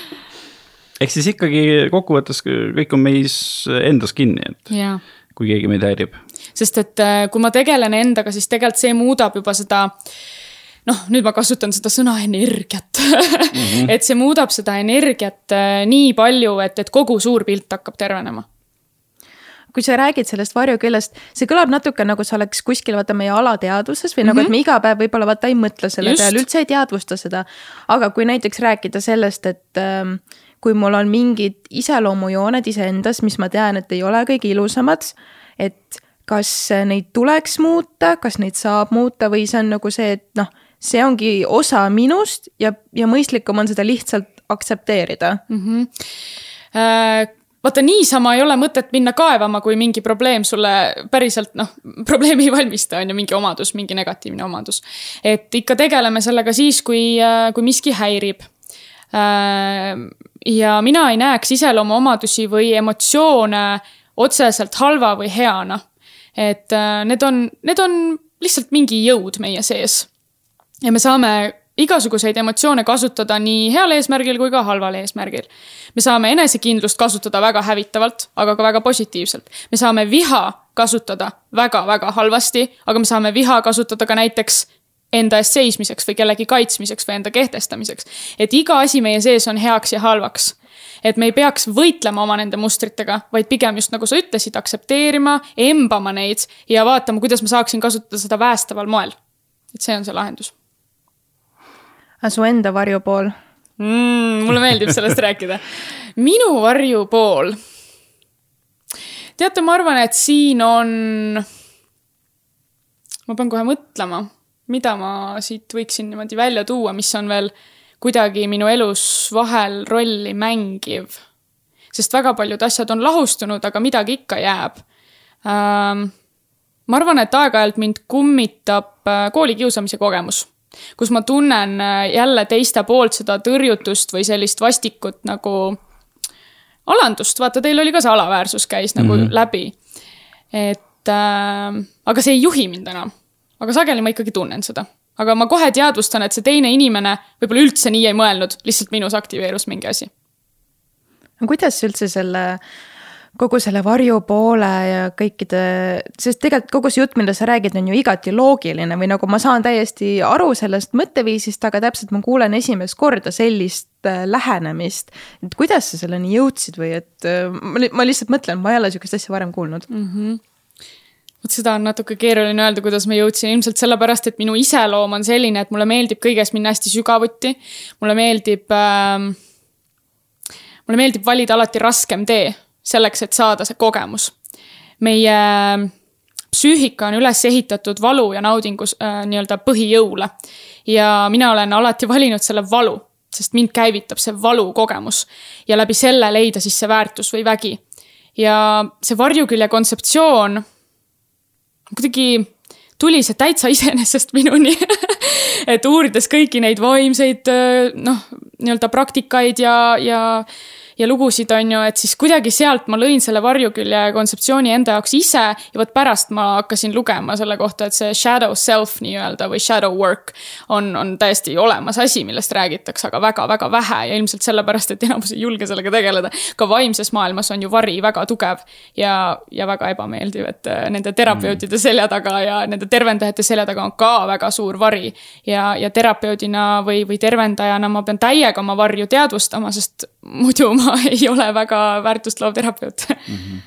ehk siis ikkagi kokkuvõttes kõik on meis endas kinni, et ja. kui keegi meid häirib. sest et äh, kui ma tegelen endaga, siis tegelikult see muudab juba seda noh, nüüd ma kasutan seda sõna energiat mm. -hmm. et see muudab seda energiat äh, nii palju, et, et kogu suur pilt hakkab tervenema kui sa räägid sellest varjuküljest, see kõlab natuke nagu sa oleks kuskil vaata meie alateadvuses või mm -hmm. nagu, et mhm. me iga päev võib-olla vaata ei mõtle selle peale, üldse ei teadvusta seda. aga kui näiteks rääkida sellest, et ähm, kui mul on mingid iseloomujooned iseendas, mis ma tean, et ei ole kõige ilusamad, et kas neid tuleks muuta, kas neid saab muuta või see on nagu see, et noh, see ongi osa minust ja, ja mõistlikum on seda lihtsalt aktsepteerida mm. -hmm. Äh vaata niisama ei ole mõtet minna kaevama, kui mingi probleem sulle päriselt noh, probleemi ei valmista, on ju, mingi omadus, mingi negatiivne omadus. et ikka tegeleme sellega siis, kui, äh, kui miski häirib. Äh, ja mina ei näeks iseloomuomadusi või emotsioone otseselt halva või heana. et äh, need on, need on lihtsalt mingi jõud meie sees. ja me saame igasuguseid emotsioone kasutada nii heal eesmärgil kui ka halval eesmärgil. me saame enesekindlust kasutada väga hävitavalt, aga ka väga positiivselt. me saame viha kasutada väga-väga halvasti, aga me saame viha kasutada ka näiteks enda eest seismiseks või kellegi kaitsmiseks või enda kehtestamiseks. et iga asi meie sees on heaks ja halvaks. et me ei peaks võitlema oma nende mustritega, vaid pigem just nagu sa ütlesid, aktsepteerima, embama neid ja vaatama, kuidas ma saaksin kasutada seda päästeval moel. et see on see lahendus. Aga su enda varjupool mm,? mulle meeldib sellest rääkida. minu varjupool. teate, ma arvan, et siin on. ma pean kohe mõtlema, mida ma siit võiksin niimoodi välja tuua, mis on veel kuidagi minu elus vahel rolli mängiv. sest väga paljud asjad on lahustunud, aga midagi ikka jääb ähm,. ma arvan, et aeg-ajalt mind kummitab äh, koolikiusamise kogemus, kus ma tunnen äh, jälle teiste poolt seda tõrjutust või sellist vastikut nagu alandust, vaata, teil oli ka see alaväärsus käis nagu mm -hmm. läbi. et äh, aga see ei juhi mind enam. aga sageli ma ikkagi tunnen seda aga ma kohe teadvustan, et see teine inimene võib-olla üldse nii ei mõelnud, lihtsalt minus aktiveerus mingi asi. no kuidas üldse selle, kogu selle varjupoole ja kõikide, sest tegelikult kogu see jutt, mida sa räägid, on ju igati loogiline või nagu ma saan täiesti aru sellest mõtteviisist, aga täpselt ma kuulen esimest korda sellist äh, lähenemist. et kuidas sa selleni jõudsid või et äh, ma lihtsalt mõtlen, ma ei ole sihukest asja varem kuulnud mm. -hmm vot seda on natuke keeruline öelda, kuidas ma jõudsin, ilmselt sellepärast, et minu iseloom on selline, et mulle meeldib kõiges minna hästi sügavuti. mulle meeldib äh,, mulle meeldib valida alati raskem tee selleks, et saada see kogemus. meie psüühika on üles ehitatud valu ja naudingus äh, nii-öelda põhijõule. ja mina olen alati valinud selle valu, sest mind käivitab see valukogemus ja läbi selle leida siis see väärtus või vägi. ja see varjukülje kontseptsioon kuidagi tuli see täitsa iseenesest minuni et uurides kõiki neid vaimseid noh, nii-öelda praktikaid ja, ja ja lugusid, on ju, et siis kuidagi sealt ma lõin selle varjukülje kontseptsiooni enda jaoks ise ja vot pärast ma hakkasin lugema selle kohta, et see shadow self nii-öelda või shadow work on, on täiesti olemas asi, millest räägitakse, aga väga-väga vähe ja ilmselt sellepärast, et enamus ei julge sellega tegeleda. ka vaimses maailmas on ju vari väga tugev ja, ja väga ebameeldiv, et äh, nende terapeutide selja taga ja nende tervendajate selja taga on ka väga suur vari. ja, ja terapeudina või, või tervendajana ma pean täiega oma varju teadvustama, sest muidu ma ma ei ole väga väärtust loov terapeut mm. -hmm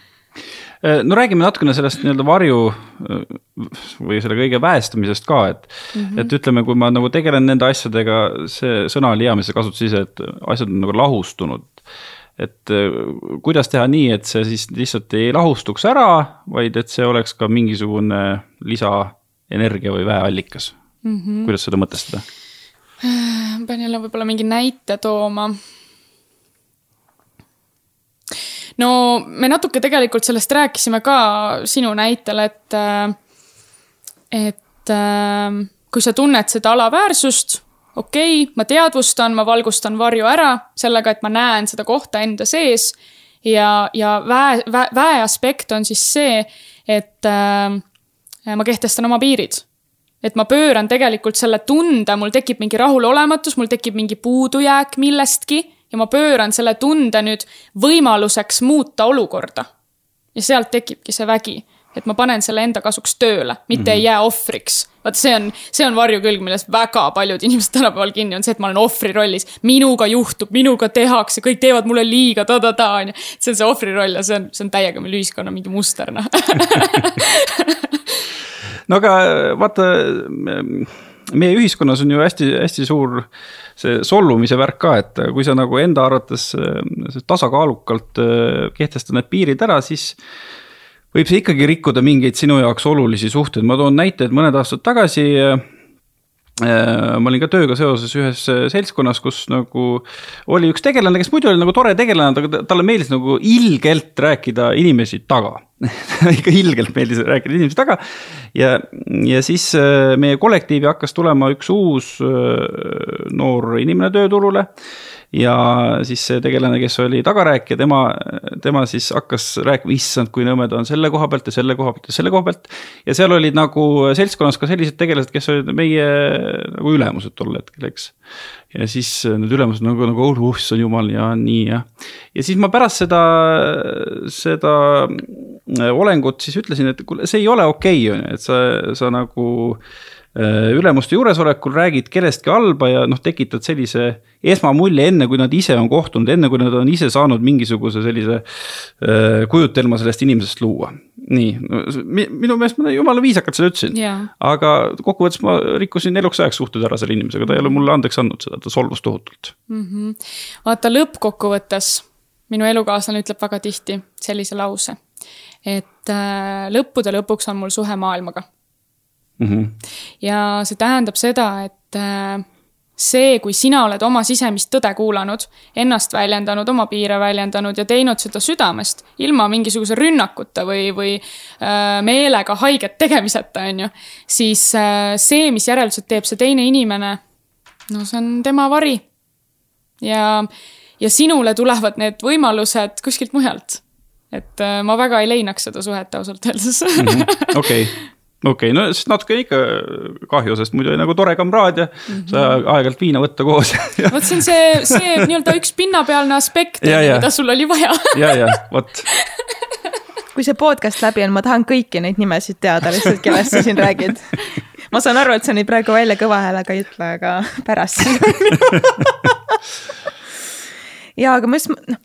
no räägime natukene sellest nii-öelda varju äh, või selle kõige väestamisest ka, et mm, -hmm. et ütleme, kui ma nagu tegelen nende asjadega, see sõna oli hea, mis sa kasutasid ise, et asjad on nagu lahustunud. et äh, kuidas teha nii, et see siis lihtsalt ei lahustuks ära, vaid et see oleks ka mingisugune lisaenergia või väeallikas mm. -hmm. kuidas seda mõtestada? ma pean jälle võib-olla mingi näite tooma no me natuke tegelikult sellest rääkisime ka sinu näitel, et, äh, et äh, kui sa tunned seda alaväärsust, okei okay,, ma teadvustan, ma valgustan varju ära sellega, et ma näen seda kohta enda sees. ja, ja väe, väe, väe aspekt on siis see, et äh, ma kehtestan oma piirid et ma pööran tegelikult selle tunde, mul tekib mingi rahulolematus, mul tekib mingi puudujääk millestki ja ma pööran selle tunde nüüd võimaluseks muuta olukorda. ja sealt tekibki see vägi, et ma panen selle enda kasuks tööle, mitte mm -hmm. ei jää ohvriks. vaat see on, see on varjukülg, millest väga paljud inimesed tänapäeval kinni on see, et ma olen ohvri rollis. minuga juhtub, minuga tehakse, kõik teevad mulle liiga ta,, ta-ta-ta on ju. see on see ohvri roll ja see on, see on täiega meil ühiskonna mingi muster, noh no aga vaata, meie ühiskonnas on ju hästi-hästi suur see solvumise värk ka, et kui sa nagu enda arvates äh, tasakaalukalt äh, kehtestad need piirid ära, siis võib see ikkagi rikkuda mingeid sinu jaoks olulisi suhteid, ma toon näite, et mõned aastad tagasi äh, ma olin ka tööga seoses ühes seltskonnas, kus nagu oli üks tegelane, kes muidu oli nagu tore tegelane, aga talle meeldis nagu ilgelt rääkida inimesi taga ikka ilgelt meeldis rääkida inimesi taga. ja, ja siis meie kollektiivi hakkas tulema üks uus noor inimene tööturule ja siis see tegelane, kes oli tagarääkija, tema, tema siis hakkas rääkima, issand, kui nõme ta on selle koha pealt ja selle koha pealt ja selle koha pealt. ja seal olid nagu seltskonnas ka sellised tegelased, kes olid meie nagu ülemused tol hetkel, eks. Ja siis need ülemused nagu, nagu oh, oh issand jumal ja nii ja. ja siis ma pärast seda, seda olengut siis ütlesin, et kuule, see ei ole okei okay,, on ju, et sa, sa nagu ülemuste juuresolekul räägid kellestki halba ja noh, tekitad sellise esmamulje, enne kui nad ise on kohtunud, enne kui nad on ise saanud mingisuguse sellise kujutelma sellest inimesest luua. nii, minu meelest ma jumala viisakalt seda ütlesin yeah., aga kokkuvõttes ma rikkusin eluks ajaks suhted ära selle inimesega, ta ei ole mulle andeks andnud seda, ta solvus tohutult mm. -hmm. vaata lõppkokkuvõttes minu elukaaslane ütleb väga tihti sellise lause, et äh, lõppude lõpuks on mul suhe maailmaga mm. -hmm. ja see tähendab seda, et äh, see, kui sina oled oma sisemist tõde kuulanud, ennast väljendanud, oma piire väljendanud ja teinud seda südamest, ilma mingisuguse rünnakuta või, või äh, meelega haiget tegemiseta, on ju, siis äh, see, mis järeldused teeb see teine inimene, no see on tema vari. ja, ja sinule tulevad need võimalused kuskilt mujalt. et ma väga ei leinaks seda suhet ausalt öeldes. Mhm. okei okei okay,, no siis natukene ikka kahju, sest muidu oli nagu tore kamraad ja mm -hmm. sa aeg-ajalt viina võtta koos vot see on see, see nii-öelda üks pinnapealne aspekt, mida sul oli vaja ja, ja vot. kui see podcast läbi on, ma tahan kõiki neid nimesid teada lihtsalt, kellest sa siin räägid. ma saan aru, et sa neid praegu välja kõva häälega ei ütle, aga pärast ja, aga ma just, noh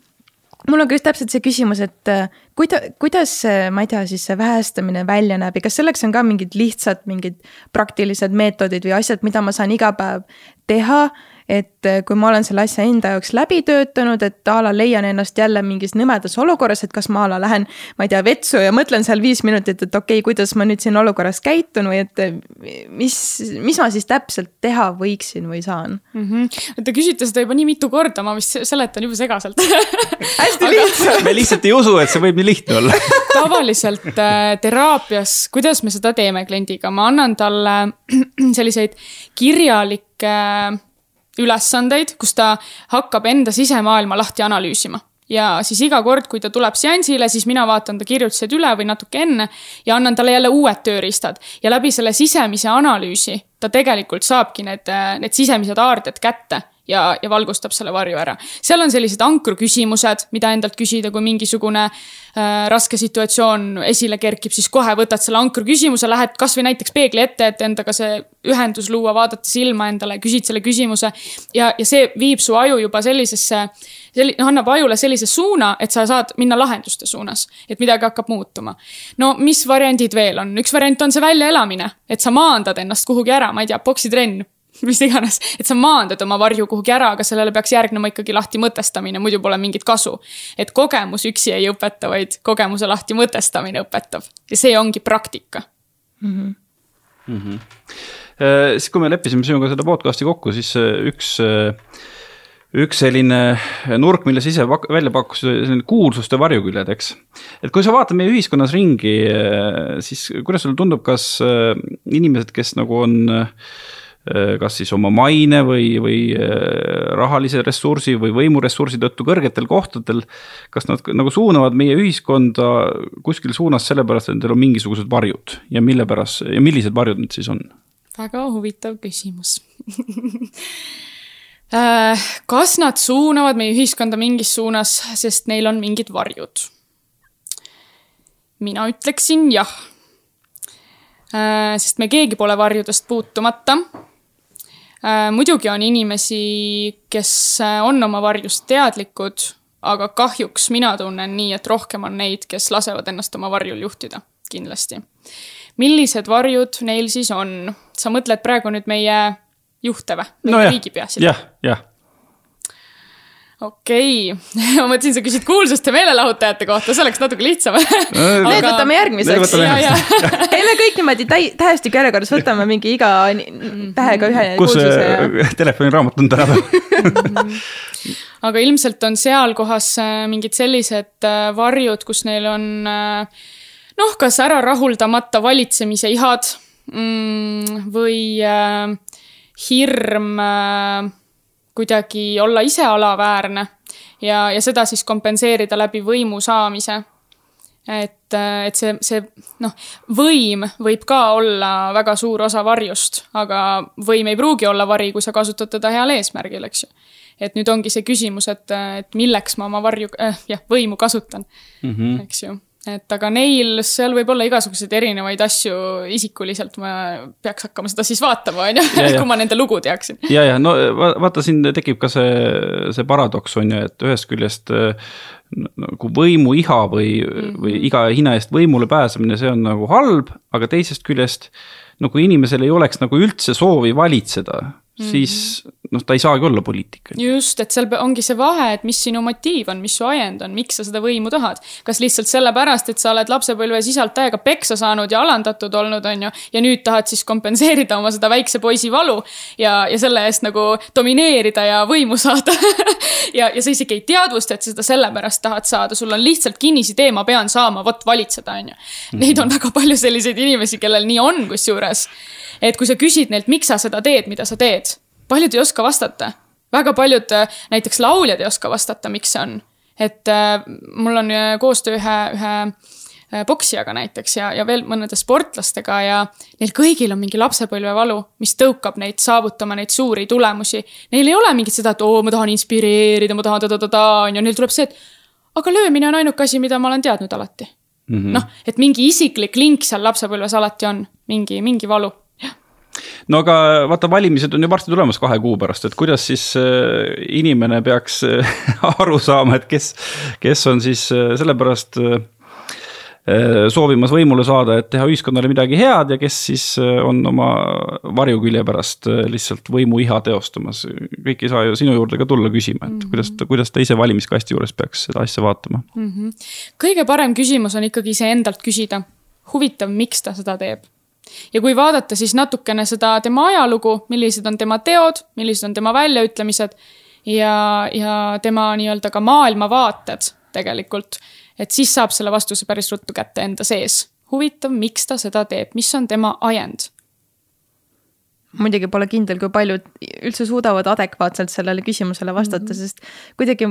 mul on ka just täpselt see küsimus, et äh, kuida-, kuidas, ma ei tea, siis see vähestamine välja näeb ja kas selleks on ka mingid lihtsad, mingid praktilised meetodid või asjad, mida ma saan iga päev teha et eh, kui ma olen selle asja enda jaoks läbi töötanud, et a la leian ennast jälle mingis nõmedas olukorras, et kas ma a la lähen, ma ei tea, vetsu ja mõtlen seal viis minutit, et okei okay,, kuidas ma nüüd siin olukorras käitun või et eh, mis, mis ma siis täpselt teha võiksin või saan mm. -hmm. Te küsite seda juba nii mitu korda, ma vist seletan juba segaselt hästi lihtsalt me lihtsalt ei usu, et see võib nii lihtne olla tavaliselt äh, teraapias, kuidas me seda teeme kliendiga, ma annan talle selliseid kirjalikke äh, ülesandeid, kus ta hakkab enda sisemaailma lahti analüüsima. Ja siis iga kord, kui ta tuleb seansile, siis mina vaatan ta kirjutised üle või natuke enne ja annan talle jälle uued tööriistad. Ja läbi selle sisemise analüüsi ta tegelikult saabki need, need sisemised aarded kätte ja, ja valgustab selle varju ära. seal on sellised ankruküsimused, mida endalt küsida, kui mingisugune äh, raske situatsioon esile kerkib, siis kohe võtad selle ankruküsimuse, lähed kasvõi näiteks peegli ette, et endaga see ühendus luua, vaadata silma endale, küsid selle küsimuse. ja, ja see viib su aju juba sellisesse, selli-, noh, annab ajule sellise suuna, et sa saad minna lahenduste suunas. et midagi hakkab muutuma. no mis variandid veel on, üks variant on see väljaelamine, et sa maandad ennast kuhugi ära, ma ei tea, poksitrenn mis iganes, et sa maandad oma varju kuhugi ära, aga sellele peaks järgnema ikkagi lahti mõtestamine, muidu pole mingit kasu. et kogemus üksi ei õpeta, vaid kogemuse lahti mõtestamine õpetab ja see ongi praktika mm. -hmm. Mm -hmm. siis kui me leppisime sinuga seda podcast'i kokku, siis äh, üks äh, üks selline nurk, mille sa ise välja pakkusid, selline kuulsuste varjuküljed, eks. et kui sa vaatad meie ühiskonnas ringi, siis kuidas sulle tundub, kas inimesed, kes nagu on kas siis oma maine või, või äh, rahalise ressursi või võimuressursi tõttu kõrgetel kohtadel. kas nad nagu suunavad meie ühiskonda kuskil suunas sellepärast, et neil on mingisugused varjud ja mille pärast ja millised varjud need siis on? väga huvitav küsimus äh, kas nad suunavad meie ühiskonda mingis suunas, sest neil on mingid varjud? mina ütleksin jah. sest me keegi pole varjudest puutumata Äh, muidugi on inimesi, kes äh, on oma varjust teadlikud, aga kahjuks mina tunnen nii, et rohkem on neid, kes lasevad ennast oma varjul juhtida, kindlasti. millised varjud neil siis on? sa mõtled praegu nüüd meie juhte või? no jah, jah, jah okei okay. ma mõtlesin, sa küsid kuulsuste meelelahutajate kohta, see oleks natuke lihtsam Aga... Need võtame järgmiseks. käime kõik niimoodi täi-, tähestiku järjekorras, võtame mingi iga tähega ühe kus kuulsuse ja... telefoniraamat on tänapäeval aga ilmselt on seal kohas äh, mingid sellised äh, varjud, kus neil on äh, noh, kas ära rahuldamata valitsemise ihad mm, või äh, hirm äh, kuidagi olla ise alaväärne ja, ja seda siis kompenseerida läbi võimu saamise. et, et see, see noh, võim võib ka olla väga suur osa varjust, aga võim ei pruugi olla vari, kui sa kasutad teda heal eesmärgil, eks ju. et nüüd ongi see küsimus, et, et milleks ma oma varju äh,, jah, võimu kasutan mm, -hmm. eks ju et aga neil, seal võib olla igasuguseid erinevaid asju isikuliselt, ma peaks hakkama seda siis vaatama, on ju, kui ma nende lugu teaksin. ja, ja no vaata, siin tekib ka see, see paradoks on ju, et ühest küljest nagu võimu iha või mm, -hmm. või iga hinna eest võimule pääsemine, see on nagu halb, aga teisest küljest no kui inimesel ei oleks nagu üldse soovi valitseda mm, -hmm. siis noh, ta ei saagi olla poliitik. just, et seal ongi see vahe, et mis sinu motiiv on, mis su ajend on, miks sa seda võimu tahad. kas lihtsalt sellepärast, et sa oled lapsepõlves isalt täiega peksa saanud ja alandatud olnud, on ju, ja nüüd tahad siis kompenseerida oma seda väikse poisi valu ja, ja selle eest nagu domineerida ja võimu saada ja, ja sa isegi ei teadvusta, et sa seda sellepärast tahad saada, sul on lihtsalt kinnisidee, ma pean saama, vot valitseda, on ju. Neid on väga palju selliseid inimesi, kellel nii on, kusjuures et kui sa küsid neilt, miks sa seda teed, mida sa teed, paljud ei oska vastata. väga paljud, äh, näiteks lauljad ei oska vastata, miks see on. et äh, mul on äh, koostöö ühe, ühe poksijaga näiteks ja, ja veel mõnede sportlastega ja neil kõigil on mingi lapsepõlvevalu, mis tõukab neid saavutama neid suuri tulemusi. Neil ei ole mingit seda, et oo, ma tahan inspireerida, ma tahan ta-ta-ta-ta, on ju, neil tuleb see, et aga löömine on ainuke asi, mida ma olen teadnud alati -hmm.. noh, et mingi isiklik link seal lapsepõlves alati on, mingi, mingi valu no aga vaata, valimised on ju varsti tulemas kahe kuu pärast, et kuidas siis äh, inimene peaks äh, aru saama, et kes, kes on siis äh, sellepärast soovimas võimule saada, et teha ühiskonnale midagi head ja kes siis on oma varjukülje pärast lihtsalt võimuiha teostamas. kõik ei saa ju sinu juurde ka tulla küsima, et mm -hmm. kuidas, kuidas ta ise valimiskasti juures peaks seda asja vaatama mm. -hmm. kõige parem küsimus on ikkagi iseendalt küsida. huvitav, miks ta seda teeb ja kui vaadata siis natukene seda tema ajalugu, millised on tema teod, millised on tema väljaütlemised ja, ja tema nii-öelda ka maailmavaated tegelikult, et siis saab selle vastuse päris ruttu kätte enda sees. huvitav, miks ta seda teeb, mis on tema ajend? muidugi pole kindel, kui paljud üldse suudavad adekvaatselt sellele küsimusele vastata mm, -hmm. sest kuidagi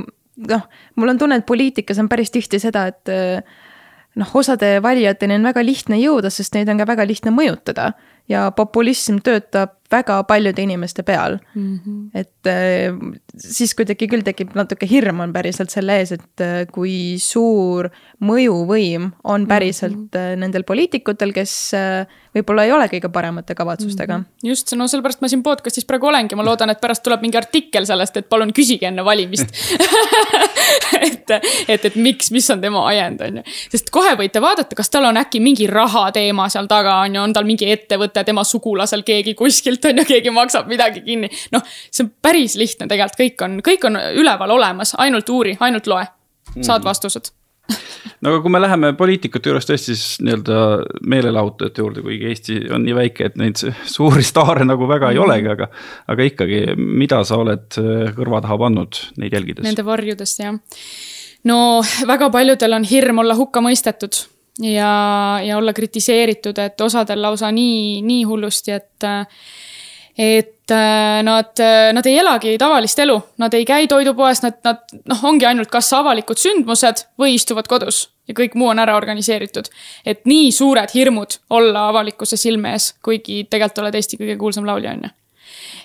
noh, mul on tunne, et poliitikas on päris tihti seda, et noh, osade valijateni on väga lihtne jõuda, sest neid on ka väga lihtne mõjutada ja populism töötab väga paljude inimeste peal mm. -hmm. et äh, siis kuidagi küll tekib natuke hirm on päriselt selle ees, et äh, kui suur mõjuvõim on mhm. päriselt mm -hmm. nendel poliitikutel, kes võib-olla ei ole kõige paremate kavatsustega mm. -hmm. just, no sellepärast ma siin podcast'is praegu olengi, ma loodan, et pärast tuleb mingi artikkel sellest, et palun küsige enne valimist et, et, et miks, mis on tema ajend, on ju. sest kohe võite vaadata, kas tal on äkki mingi rahateema seal taga, on ju, on tal mingi ettevõte, tema sugulasel keegi kuskilt on ju, keegi maksab midagi kinni. noh, see on päris lihtne tegelikult, kõik on, kõik on üleval olemas, ainult uuri, ainult loe, saad mhm. vastused no aga kui me läheme poliitikute juurest tõesti siis nii-öelda meelelahutajate juurde, kuigi Eesti on nii väike, et neid suuri staare nagu väga ei olegi, aga. aga ikkagi, mida sa oled äh, kõrva taha pannud neid jälgides? Nende varjudest jah. no väga paljudel on hirm olla hukka mõistetud ja, ja olla kritiseeritud, et osadel lausa nii, nii hullusti, et et nad, nad ei elagi tavalist elu, nad ei käi toidupoes, nad, nad noh, ongi ainult kas avalikud sündmused või istuvad kodus ja kõik muu on ära organiseeritud. et nii suured hirmud olla avalikkuse silme ees, kuigi tegelikult oled Eesti kõige kuulsam laulja, on ju.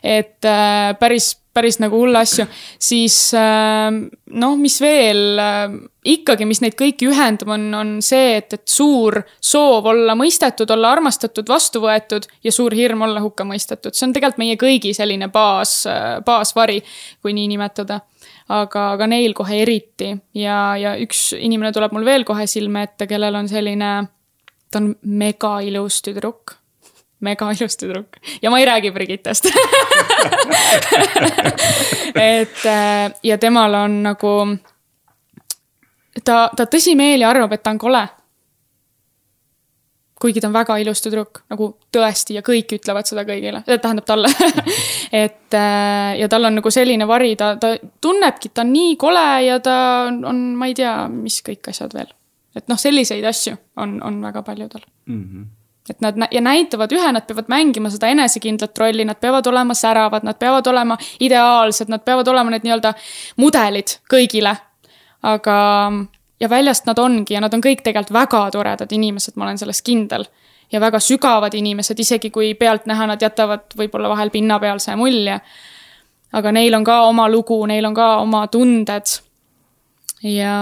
Et äh, päris päris nagu hulle asju, siis ähm, noh, mis veel, ähm, ikkagi, mis neid kõiki ühendab, on, on see, et, et suur soov olla mõistetud, olla armastatud, vastu võetud ja suur hirm olla hukka mõistetud, see on tegelikult meie kõigi selline baas, äh, baasvari, kui nii nimetada. Aga, aga neil kohe eriti. Ja, ja üks inimene tuleb mul veel kohe silme ette, kellel on selline, ta on mega ilus tüdruk mega ilus tüdruk ja ma ei räägi Brigittest et äh, ja temal on nagu, ta, ta tõsimeeli arvab, et ta on kole. kuigi ta on väga ilus tüdruk, nagu tõesti ja kõik ütlevad seda kõigile, tähendab talle et äh, ja tal on nagu selline vari, ta, ta tunnebki, et ta on nii kole ja ta on, on, ma ei tea, mis kõik asjad veel. et noh, selliseid asju on, on väga palju tal mm. -hmm et nad ja näitavad ühe, nad peavad mängima seda enesekindlat rolli, nad peavad olema säravad, nad peavad olema ideaalsed, nad peavad olema need nii-öelda mudelid kõigile. aga, ja väljast nad ongi ja nad on kõik tegelikult väga toredad inimesed, ma olen selles kindel. ja väga sügavad inimesed, isegi kui pealtnäha nad jätavad võib-olla vahel pinnapealse mulje. aga neil on ka oma lugu, neil on ka oma tunded. Ja,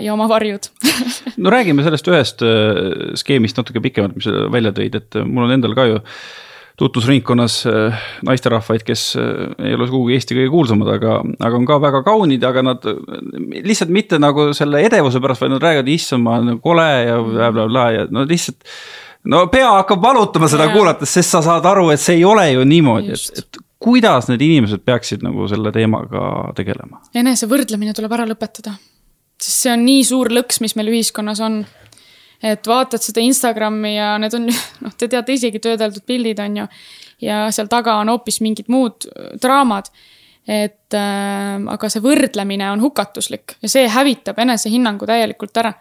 ja oma varjud no räägime sellest ühest äh, skeemist natuke pikemalt, mis sa välja tõid, et mul on endal ka ju tutvusringkonnas äh, naisterahvaid, kes äh, ei ole sugugi Eesti kõige kuulsamad, aga, aga on ka väga kaunid, aga nad lihtsalt mitte nagu selle edevuse pärast, vaid nad räägivad, issand, ma olen kole ja blablabla bla, ja no lihtsalt. no pea hakkab valutama seda kuulates, sest sa saad aru, et see ei ole ju niimoodi, et, et kuidas need inimesed peaksid nagu selle teemaga tegelema? enesevõrdlemine tuleb ära lõpetada. Sest see on nii suur lõks, mis meil ühiskonnas on et vaatad seda Instagrami ja need on, noh, te teate isegi töödeldud pildid, on ju. ja seal taga on hoopis mingid muud äh, draamad. et äh, aga see võrdlemine on hukatuslik ja see hävitab enesehinnangu täielikult ära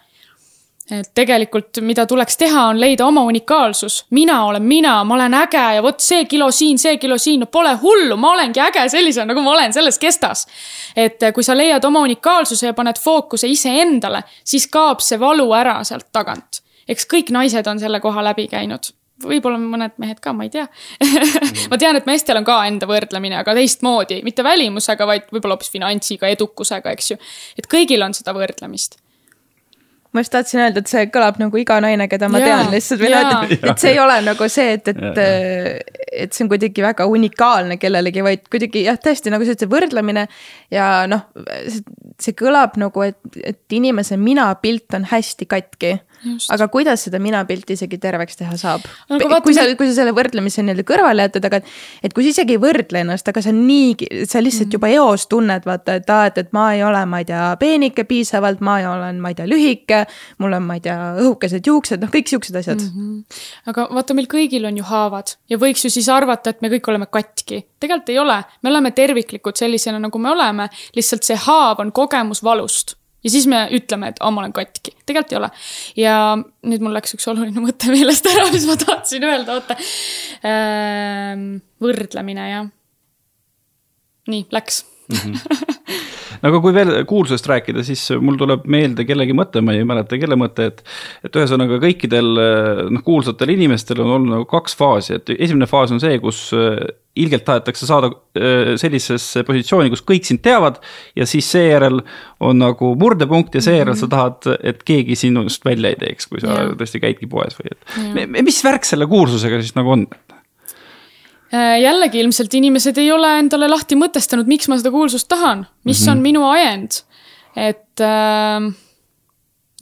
et tegelikult, mida tuleks teha, on leida oma unikaalsus. mina olen mina, ma olen äge ja vot see kilo siin, see kilo siin, no pole hullu, ma olengi äge sellisena, nagu ma olen selles kestas. et kui sa leiad oma unikaalsuse ja paned fookuse iseendale, siis kaob see valu ära sealt tagant. eks kõik naised on selle koha läbi käinud võib-olla mõned mehed ka, ma ei tea ma tean, et meestel on ka enda võrdlemine, aga teistmoodi, mitte välimusega, vaid võib-olla hoopis finantsiga, edukusega, eks ju. et kõigil on seda võrdlemist ma just tahtsin öelda, et see kõlab nagu iga naine, keda ma ja, tean lihtsalt või noh, et, et see ei ole nagu see, et, et, et see on kuidagi väga unikaalne kellelegi, vaid kuidagi jah, tõesti nagu see, et see võrdlemine ja noh, see kõlab nagu, et, et inimese minapilt on hästi katki aga kuidas seda minapilti isegi terveks teha saab no,? kui sa, kui sa selle võrdlemise nii-öelda kõrvale jätad, aga et kui sa isegi ei võrdle ennast, aga sa niigi, sa lihtsalt mm. juba eos tunned, vaata, et aa, et, et ma ei ole, ma ei tea, peenike piisavalt, ma olen, ma ei tea, lühike. mul on, ma ei tea, õhukesed juuksed, noh, kõik siuksed asjad mm. -hmm. aga vaata, meil kõigil on ju haavad ja võiks ju siis arvata, et me kõik oleme katki. tegelikult ei ole, me oleme terviklikud sellisena, nagu me oleme, lihtsalt see haav on kogemus valust ja siis me ütleme, et aa, ma olen katki, tegelikult ei ole. ja nüüd mul läks üks oluline mõte meelest ära, mis ma tahtsin öelda, oota. Ehm, võrdlemine, jah. nii, läks mm. -hmm. aga kui veel kuulsusest rääkida, siis mul tuleb meelde kellegi mõte, ma ei mäleta, kelle mõte, et. et ühesõnaga kõikidel noh, kuulsatel inimestel on olnud nagu kaks faasi, et esimene faas on see, kus ilgelt tahetakse saada äh, sellisesse positsiooni, kus kõik sind teavad. ja siis seejärel on nagu murdepunkt ja seejärel mm -hmm. sa tahad, et keegi sinust välja ei teeks, kui sa ja. tõesti käidki poes või et. mis värk selle kuulsusega siis nagu on? Äh, jällegi ilmselt inimesed ei ole endale lahti mõtestanud, miks ma seda kuulsust tahan, mis mm -hmm. on minu ajend. et äh,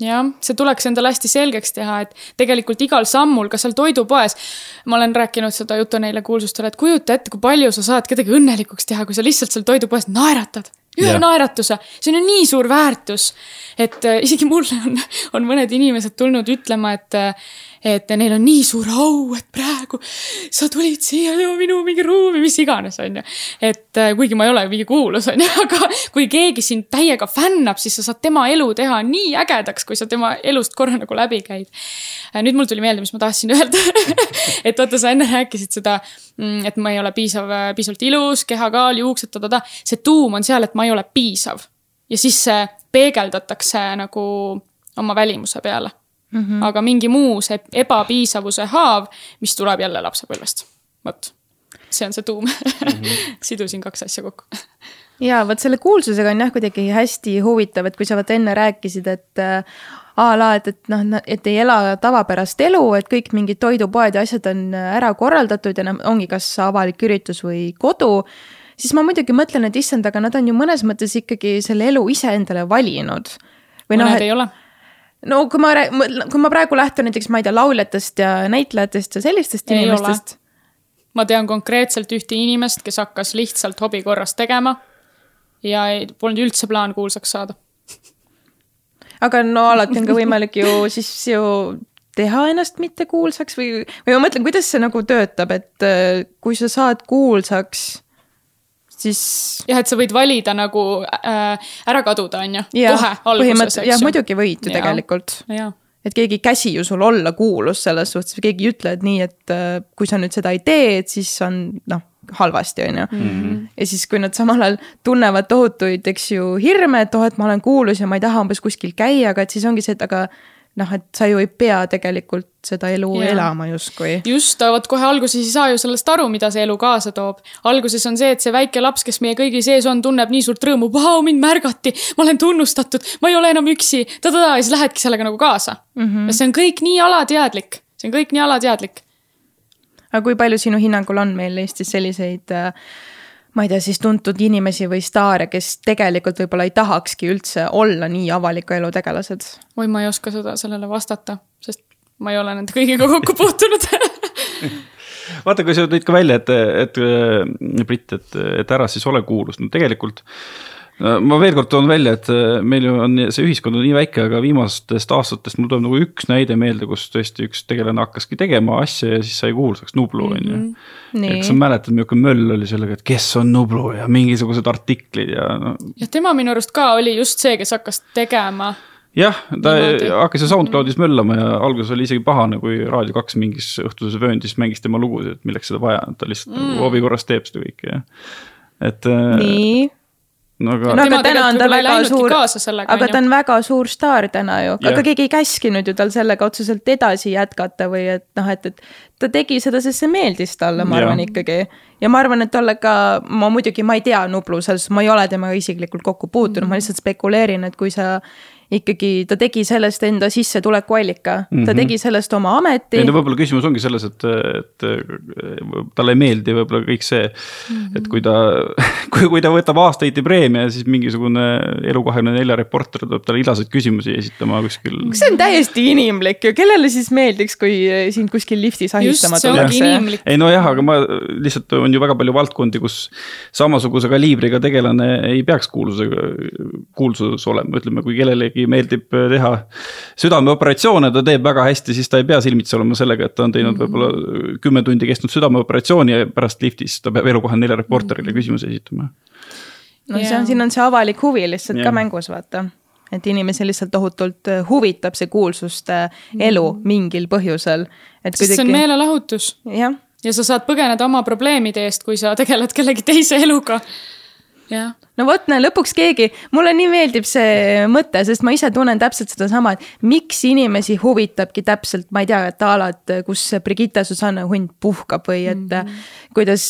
jah, see tuleks endale hästi selgeks teha, et tegelikult igal sammul, ka seal toidupoes. ma olen rääkinud seda juttu neile kuulsustele, et kujuta ette, kui palju sa saad kedagi õnnelikuks teha, kui sa lihtsalt seal toidupoes naeratad ühe yeah. naeratuse, see on ju nii suur väärtus. et äh, isegi mulle on, on mõned inimesed tulnud ütlema, et äh, et neil on nii suur au, et praegu sa tulid siia minu mingi ruumi, mis iganes, on ju. et äh, kuigi ma ei ole mingi kuulus, on ju, aga kui keegi sind täiega fännab, siis sa saad tema elu teha nii ägedaks, kui sa tema elust korra nagu läbi käid. Äh, nüüd mul tuli meelde, mis ma tahtsin öelda et vaata, sa enne rääkisid seda, mm, et ma ei ole piisav, äh, piisavalt ilus, kehakaal, juuksed, ta-ta-ta. see tuum on seal, et ma ei ole piisav. ja siis see peegeldatakse nagu oma välimuse peale mm. -hmm. aga mingi muu, see ebapiisavuse haav, mis tuleb jälle lapsepõlvest. vot, see on see tuum mm. -hmm. sidusin kaks asja kokku ja vot selle kuulsusega on jah kuidagi hästi huvitav, et kui sa vaata enne rääkisid, et äh, a la, et, et noh, et ei ela tavapärast elu, et kõik mingid toidupoed ja asjad on ära korraldatud ja noh, ongi kas avalik üritus või kodu. siis ma muidugi mõtlen, et issand, aga nad on ju mõnes mõttes ikkagi selle elu ise endale valinud. või noh, et no kui ma, kui ma praegu lähtun näiteks, ma ei tea, lauljatest ja näitlejatest ja sellistest ei inimestest. ma tean konkreetselt ühte inimest, kes hakkas lihtsalt hobi korras tegema ja ei, polnud üldse plaan kuulsaks saada. aga no alati on ka võimalik ju siis ju teha ennast mittekuulsaks või, või ma mõtlen, kuidas see nagu töötab, et äh, kui sa saad kuulsaks siis. jah, et sa võid valida nagu äh, ära kaduda, on ju, kohe alguses, eks ju. jah, muidugi võid ju tegelikult. et keegi ei käsi ju sul olla kuulus selles suhtes keegi ei ütle, et nii, et äh, kui sa nüüd seda ei tee, et siis on noh halvasti, on ju. Mhm. ja siis, kui nad samal ajal tunnevad tohutuid, eks ju, hirme, et oh, et ma olen kuulus ja ma ei taha umbes kuskil käia, aga et siis ongi see, et aga noh, et sa ju ei pea tegelikult seda elu yeah. elama justkui. just, vot kohe alguses ei saa ju sellest aru, mida see elu kaasa toob. alguses on see, et see väike laps, kes meie kõigi sees on, tunneb nii suurt rõõmu, vau, mind märgati, ma olen tunnustatud, ma ei ole enam üksi, ta-ta-ta ja siis lähedki sellega nagu kaasa mm. -hmm. ja see on kõik nii alateadlik, see on kõik nii alateadlik. aga kui palju sinu hinnangul on meil Eestis selliseid äh, ma ei tea, siis tuntud inimesi või staare, kes tegelikult võib-olla ei tahakski üldse olla nii avaliku elu tegelased? oi, ma ei oska seda sellele vastata, sest ma ei ole nende kõigiga kokku puutunud vaata, kui sa tõid ka välja, et, et äh, Brit, et, et ära siis ole kuulus, no tegelikult ma veel kord toon välja, et äh, meil ju on see ühiskond on nii väike, aga viimastest aastatest mul tuleb nagu üks näide meelde, kus tõesti üks tegelane hakkaski tegema asja ja siis sai kuulsaks, Nublu on ju. nii kas sa, mäletad, milline möll oli sellega, et kes on Nublu ja mingisugused artiklid ja no ja tema minu arust ka oli just see, kes hakkas tegema jah, ta Niimoodi. hakkas ju SoundCloudis möllama ja alguses oli isegi pahane, kui Raadio kaks mingis õhtuses vööndis mängis tema lugusid, et milleks seda vaja on, ta lihtsalt mm. hobi korras teeb seda kõike ja. et äh, nii, no aga no aga täna on ta väga suur, aga ta on väga suur staar täna ju, aga Jah. keegi ei käskinud ju tal sellega otseselt edasi jätkata või et noh, et, et ta tegi seda, sest see meeldis talle, ma arvan ikkagi. ja ma arvan, et talle ka, ma muidugi, ma ei tea Nublu selles, ma ei ole temaga isiklikult kokku puutunud mm, -hmm. ma lihtsalt spekuleerin, et kui sa ikkagi, ta tegi sellest enda sissetulekuallika mm, -hmm. ta tegi sellest oma ameti ei no võib-olla küsimus ongi selles, et, et talle ei meeldi võib-olla kõik see mm, -hmm. et kui ta, kui, kui ta võtab aastaiti preemia, siis mingisugune Elu24 reporter tuleb talle ilasaid küsimusi esitama kuskil. see on täiesti inimlik ju, kellele siis meeldiks, kui sind kuskil liftis ahistama tullakse? inimlik. ei nojah, aga ma lihtsalt on ju väga palju valdkondi, kus samasuguse kaliibriga tegelane ei peaks kuulsusega, kuulsus olema, ütleme, kui kellelegi meeldib teha südameoperatsioone, ta teeb väga hästi, siis ta ei pea silmitsi olema sellega, et ta on teinud võib-olla kümme tundi kestnud südameoperatsiooni ja pärast liftis ta peab Elukohe4 reporterile küsimusi esitama. no see Jaa. on, siin on see avalik huvi lihtsalt Jah. ka mängus, vaata. et inimesi lihtsalt tohutult äh, huvitab see kuulsuste elu mingil põhjusel. et sest see on meelelahutus jah, ja sa saad põgeneda oma probleemide eest, kui sa tegeled kellegi teise eluga. jah, no vot, näe lõpuks keegi, mulle nii meeldib see mõte, sest ma ise tunnen täpselt sedasama, et miks inimesi huvitabki täpselt, ma ei tea, et a la, et kus Brigitte Susanne Hunt puhkab või et mm -hmm. kuidas,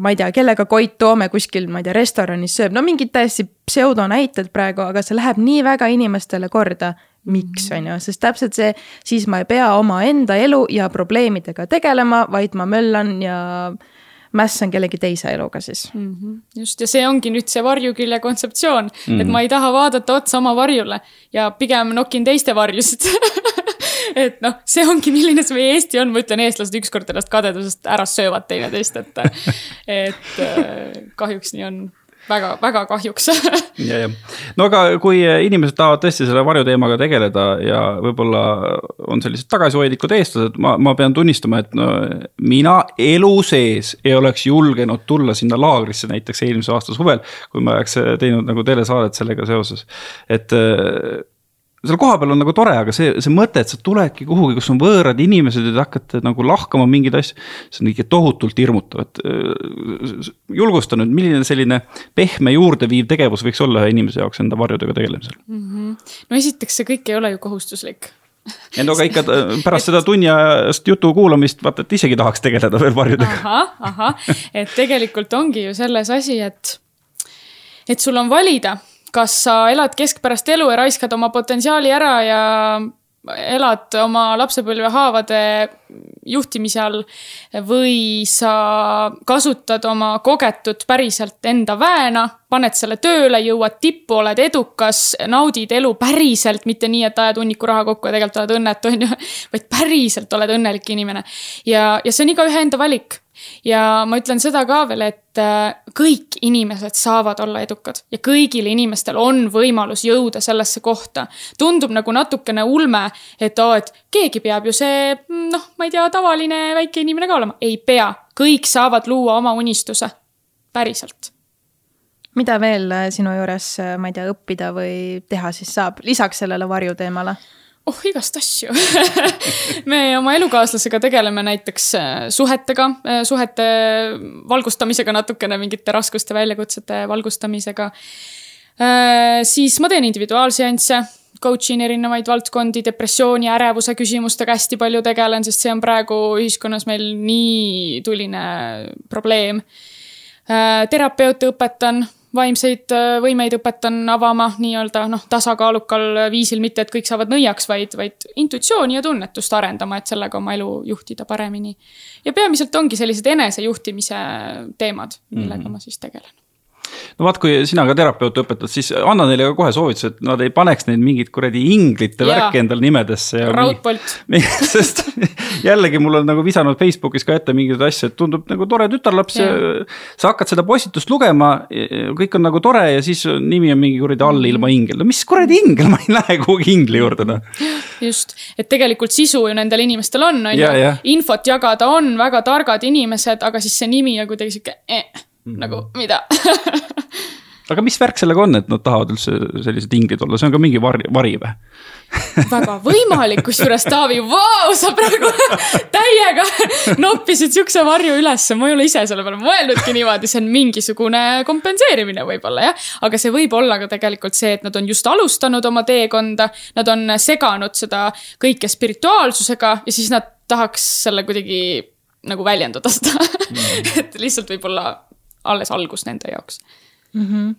ma ei tea, kellega Koit Toome kuskil, ma ei tea, restoranis sööb, no mingid täiesti pseudonäited praegu, aga see läheb nii väga inimestele korda. Miks, on ju, sest täpselt see, siis ma ei pea omaenda elu ja probleemidega tegelema, vaid ma möllan ja mässan kellegi teise eluga siis. just ja see ongi nüüd see varjukülje kontseptsioon mm, -hmm. et ma ei taha vaadata otsa oma varjule ja pigem nokin teiste varjusid et noh, see ongi, milline see meie Eesti on, ma ütlen, eestlased ükskord ennast kadedusest ära söövad teineteist, et, et äh, kahjuks nii on väga, väga kahjuks. Ja, ja no aga kui inimesed tahavad tõesti selle varjuteemaga tegeleda ja võib-olla on sellised tagasihoidlikud eestlased, ma, ma pean tunnistama, et no mina elu sees ei oleks julgenud tulla sinna laagrisse näiteks eelmise aasta suvel, kui ma oleks teinud nagu telesaadet sellega seoses, et seal kohapeal on nagu tore, aga see, see mõte, et sa tuledki kuhugi, kus on võõrad inimesed ja te hakkate nagu lahkama mingeid asju. see on ikka tohutult hirmutav, et äh, julgusta nüüd, milline selline pehme juurdeviiv tegevus võiks olla ühe inimese jaoks enda varjudega tegelemisel. no esiteks, see kõik ei ole ju kohustuslik ei no aga ikka äh, pärast seda tunniajast jutu kuulamist vaata, et isegi tahaks tegeleda veel varjudega. ahah, ahah, et tegelikult ongi ju selles asi, et, et sul on valida, kas sa elad keskpärast elu ja raiskad oma potentsiaali ära ja elad oma lapsepõlve haavade juhtimise all või sa kasutad oma kogetut päriselt enda väena, paned selle tööle, jõuad tippu, oled edukas, naudid elu päriselt, mitte nii, et ajad hunniku raha kokku ja tegelikult oled õnnetu, on ju, vaid päriselt oled õnnelik inimene. ja, ja see on igaühe enda valik ja ma ütlen seda ka veel, et äh, kõik inimesed saavad olla edukad ja kõigil inimestel on võimalus jõuda sellesse kohta. tundub nagu natukene ulme, et oo, et keegi peab ju see noh, ma ei tea, tavaline väike inimene ka olema. ei pea, kõik saavad luua oma unistuse, päriselt. mida veel äh, sinu juures, ma ei tea, õppida või teha siis saab, lisaks sellele varjuteemale? oh, igast asju me oma elukaaslasega tegeleme näiteks äh, suhetega, suhete valgustamisega natukene, mingite raskuste, väljakutsete valgustamisega. siis ma teen individuaalseansse, coach in erinevaid valdkondi, depressiooni, ärevuse küsimustega hästi palju tegelen, sest see on praegu ühiskonnas meil nii tuline probleem. Äh, terapeute õpetan vaimseid äh, võimeid õpetan avama nii-öelda noh, tasakaalukal viisil, mitte et kõik saavad nõiaks, vaid, vaid intuitsiooni ja tunnetust arendama, et sellega oma elu juhtida paremini. ja peamiselt ongi sellised enesejuhtimise teemad, millega mm -hmm. ma siis tegelen no vaat, kui sina ka terapeuti õpetad, siis anna neile ka kohe soovituse, et nad ei paneks neid mingeid kuradi inglite värki endale nimedesse. raudpolt. sest jällegi mul on nagu visanud Facebookis ka ette mingeid asju, et tundub nagu tore tütarlaps ja sa hakkad seda postitust lugema, kõik on nagu tore ja siis nimi on mingi kuradi all ilma ingel, no mis kuradi ingel, ma ei lähe kuhugi ingli juurde noh. just, et tegelikult sisu ju nendel inimestel on, on ju, infot jagada on väga targad inimesed, aga siis see nimi on kuidagi sihuke eh mm -hmm. nagu mida? Aga mis värk sellega on, et nad tahavad üldse sellised inglid olla, see on ka mingi vari, vari või? Väga võimalik, kusjuures Taavi, vau, sa praegu täiega noppisid siukse varju ülesse, ma ei ole ise selle peale mõelnudki niimoodi, see on mingisugune kompenseerimine võib-olla jah. aga see võib olla ka tegelikult see, et nad on just alustanud oma teekonda, nad on seganud seda kõike spirituaalsusega ja siis nad tahaks selle kuidagi nagu väljendada seda. Mm. et lihtsalt võib-olla alles algus nende jaoks mm. -hmm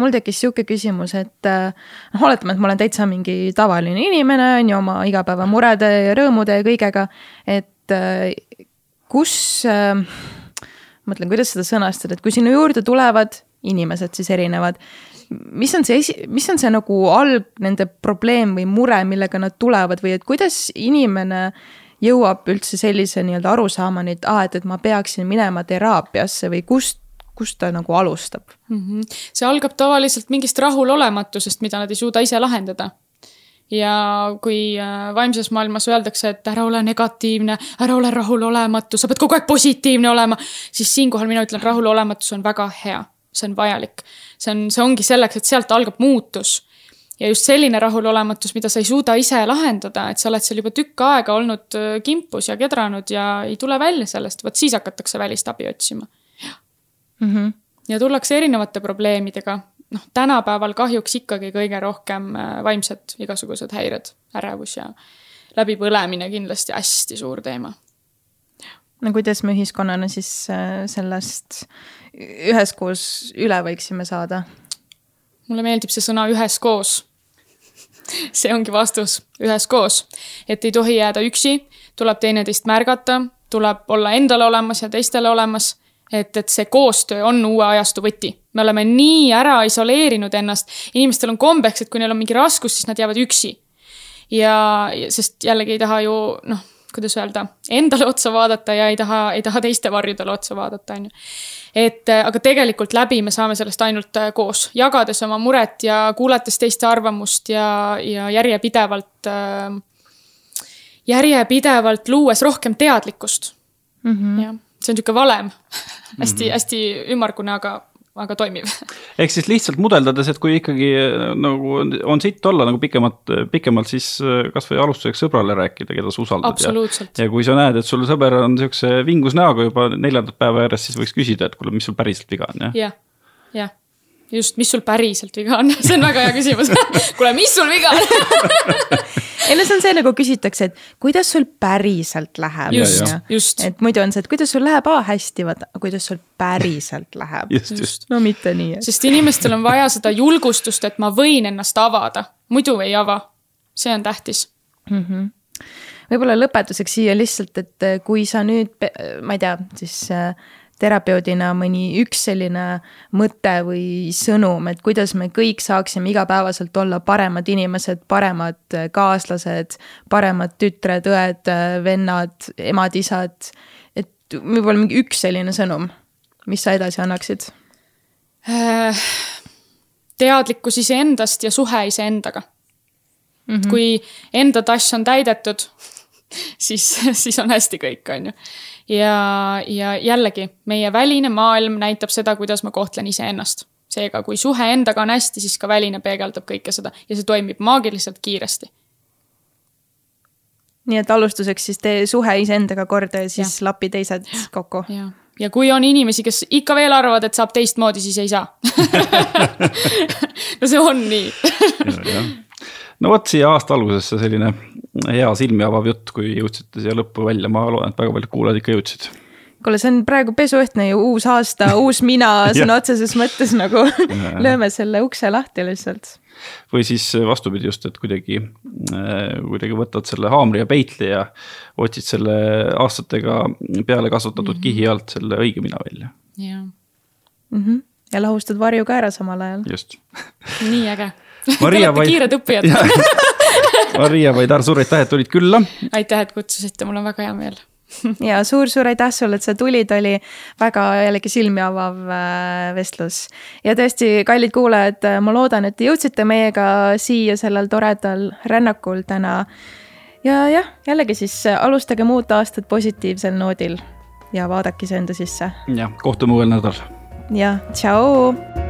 mul tekkis sihuke küsimus, et noh, oletame, et ma olen täitsa mingi tavaline inimene, on ju, oma igapäevamurede ja rõõmude ja kõigega. et kus äh,, mõtlen, kuidas seda sõnastada, et kui sinu juurde tulevad inimesed siis erinevad, mis on see esi, mis on see nagu alg nende probleem või mure, millega nad tulevad või et kuidas inimene jõuab üldse sellise nii-öelda arusaamani, et aa ah,, et, et ma peaksin minema teraapiasse või kust kust ta nagu alustab mm? -hmm. see algab tavaliselt mingist rahulolematusest, mida nad ei suuda ise lahendada. ja kui äh, vaimses maailmas öeldakse, et ära ole negatiivne, ära ole rahulolematu, sa pead kogu aeg positiivne olema, siis siinkohal mina ütlen, rahulolematus on väga hea, see on vajalik. see on, see ongi selleks, et sealt algab muutus ja just selline rahulolematus, mida sa ei suuda ise lahendada, et sa oled seal juba tükk aega olnud äh, kimpus ja kedranud ja ei tule välja sellest, vot siis hakatakse välist abi otsima mm. -hmm. ja tullakse erinevate probleemidega, noh, tänapäeval kahjuks ikkagi kõige rohkem äh, vaimsed igasugused häired, ärevus ja läbipõlemine kindlasti hästi suur teema. no kuidas me ühiskonnana siis äh, sellest üheskoos üle võiksime saada? mulle meeldib see sõna üheskoos. see ongi vastus, üheskoos. et ei tohi jääda üksi, tuleb teineteist märgata, tuleb olla endale olemas ja teistele olemas et, et see koostöö on uue ajastu võti. me oleme nii ära isoleerinud ennast, inimestel on kombeks, et kui neil on mingi raskus, siis nad jäävad üksi. ja, sest jällegi ei taha ju noh, kuidas öelda, endale otsa vaadata ja ei taha, ei taha teiste varjudele otsa vaadata, on ju. et aga tegelikult läbi me saame sellest ainult äh, koos, jagades oma muret ja kuulates teiste arvamust ja, ja järjepidevalt äh,, järjepidevalt luues rohkem teadlikkust mm. -hmm. See on niisugune valem hästi mm, -hmm. hästi ümmargune, aga aga toimiv. ehk siis lihtsalt mudeldades, et kui ikkagi äh, nagu on, sitt olla nagu pikemalt, pikemalt, siis äh, kasvõi alustuseks sõbrale rääkida, keda sa usaldad. ja, ja kui sa näed, et sul sõber on siukse vingus näoga juba neljandat päeva järjest, siis võiks küsida, et kuule, mis sul päriselt viga on, jah. jah, jah just, mis sul päriselt viga on, see on väga hea küsimus kuule, mis sul viga on ei no see on see nagu küsitakse, et kuidas sul päriselt läheb. just, just. et muidu on see, et kuidas sul läheb, aa hästi, vaata, kuidas sul päriselt läheb. no mitte nii. sest inimestel on vaja seda julgustust, et ma võin ennast avada, muidu ei ava. see on tähtis mm. -hmm võib-olla lõpetuseks siia lihtsalt, et kui sa nüüd, ma ei tea, siis äh, terapeudina mõni üks selline mõte või sõnum, et kuidas me kõik saaksime igapäevaselt olla paremad inimesed, paremad kaaslased, paremad tütred, õed, vennad, emad-isad. et võib-olla mingi üks selline sõnum, mis sa edasi annaksid? Äh, teadlikkus iseendast ja suhe iseendaga mm. -hmm. kui enda tass on täidetud, siis, siis on hästi kõik, on ju ja, ja jällegi, meie väline maailm näitab seda, kuidas ma kohtlen iseennast. seega, kui suhe endaga on hästi, siis ka väline peegeldab kõike seda ja see toimib maagiliselt kiiresti. nii et alustuseks siis tee suhe iseendaga korda ja siis ja. lapi teised kokku. ja, ja kui on inimesi, kes ikka veel arvavad, et saab teistmoodi, siis ei saa no see on nii no vot siia aasta algusesse selline hea silmi avav jutt, kui jõudsite siia lõppu välja, ma loodan, et väga paljud kuulajad ikka jõudsid kuule, see on praegu pesuõhtne ju uus aasta, uus mina sõna otseses mõttes nagu lööme selle ukse lahti lihtsalt. või siis vastupidi just, et kuidagi, äh, kuidagi võtad selle haamri ja peitli ja otsid selle aastatega peale kasvatatud mm -hmm. kihi alt selle õige mina välja. jah mm. -hmm. ja lahustad varju ka ära samal ajal. just nii äge. Te olete kiired õppijad Maria Vaidar, suur aitäh, et tulid külla. aitäh, et kutsusite, mul on väga hea meel ja suur-suur aitäh sulle, et sa tulid, oli väga jällegi silmi avav äh, vestlus. ja tõesti, kallid kuulajad, ma loodan, et te jõudsite meiega siia sellel toredal rännakul täna. ja jah, jällegi siis alustage uut aastat positiivsel noodil ja vaadake iseenda sisse. jah, kohtume uuel nädalal. jah, tšau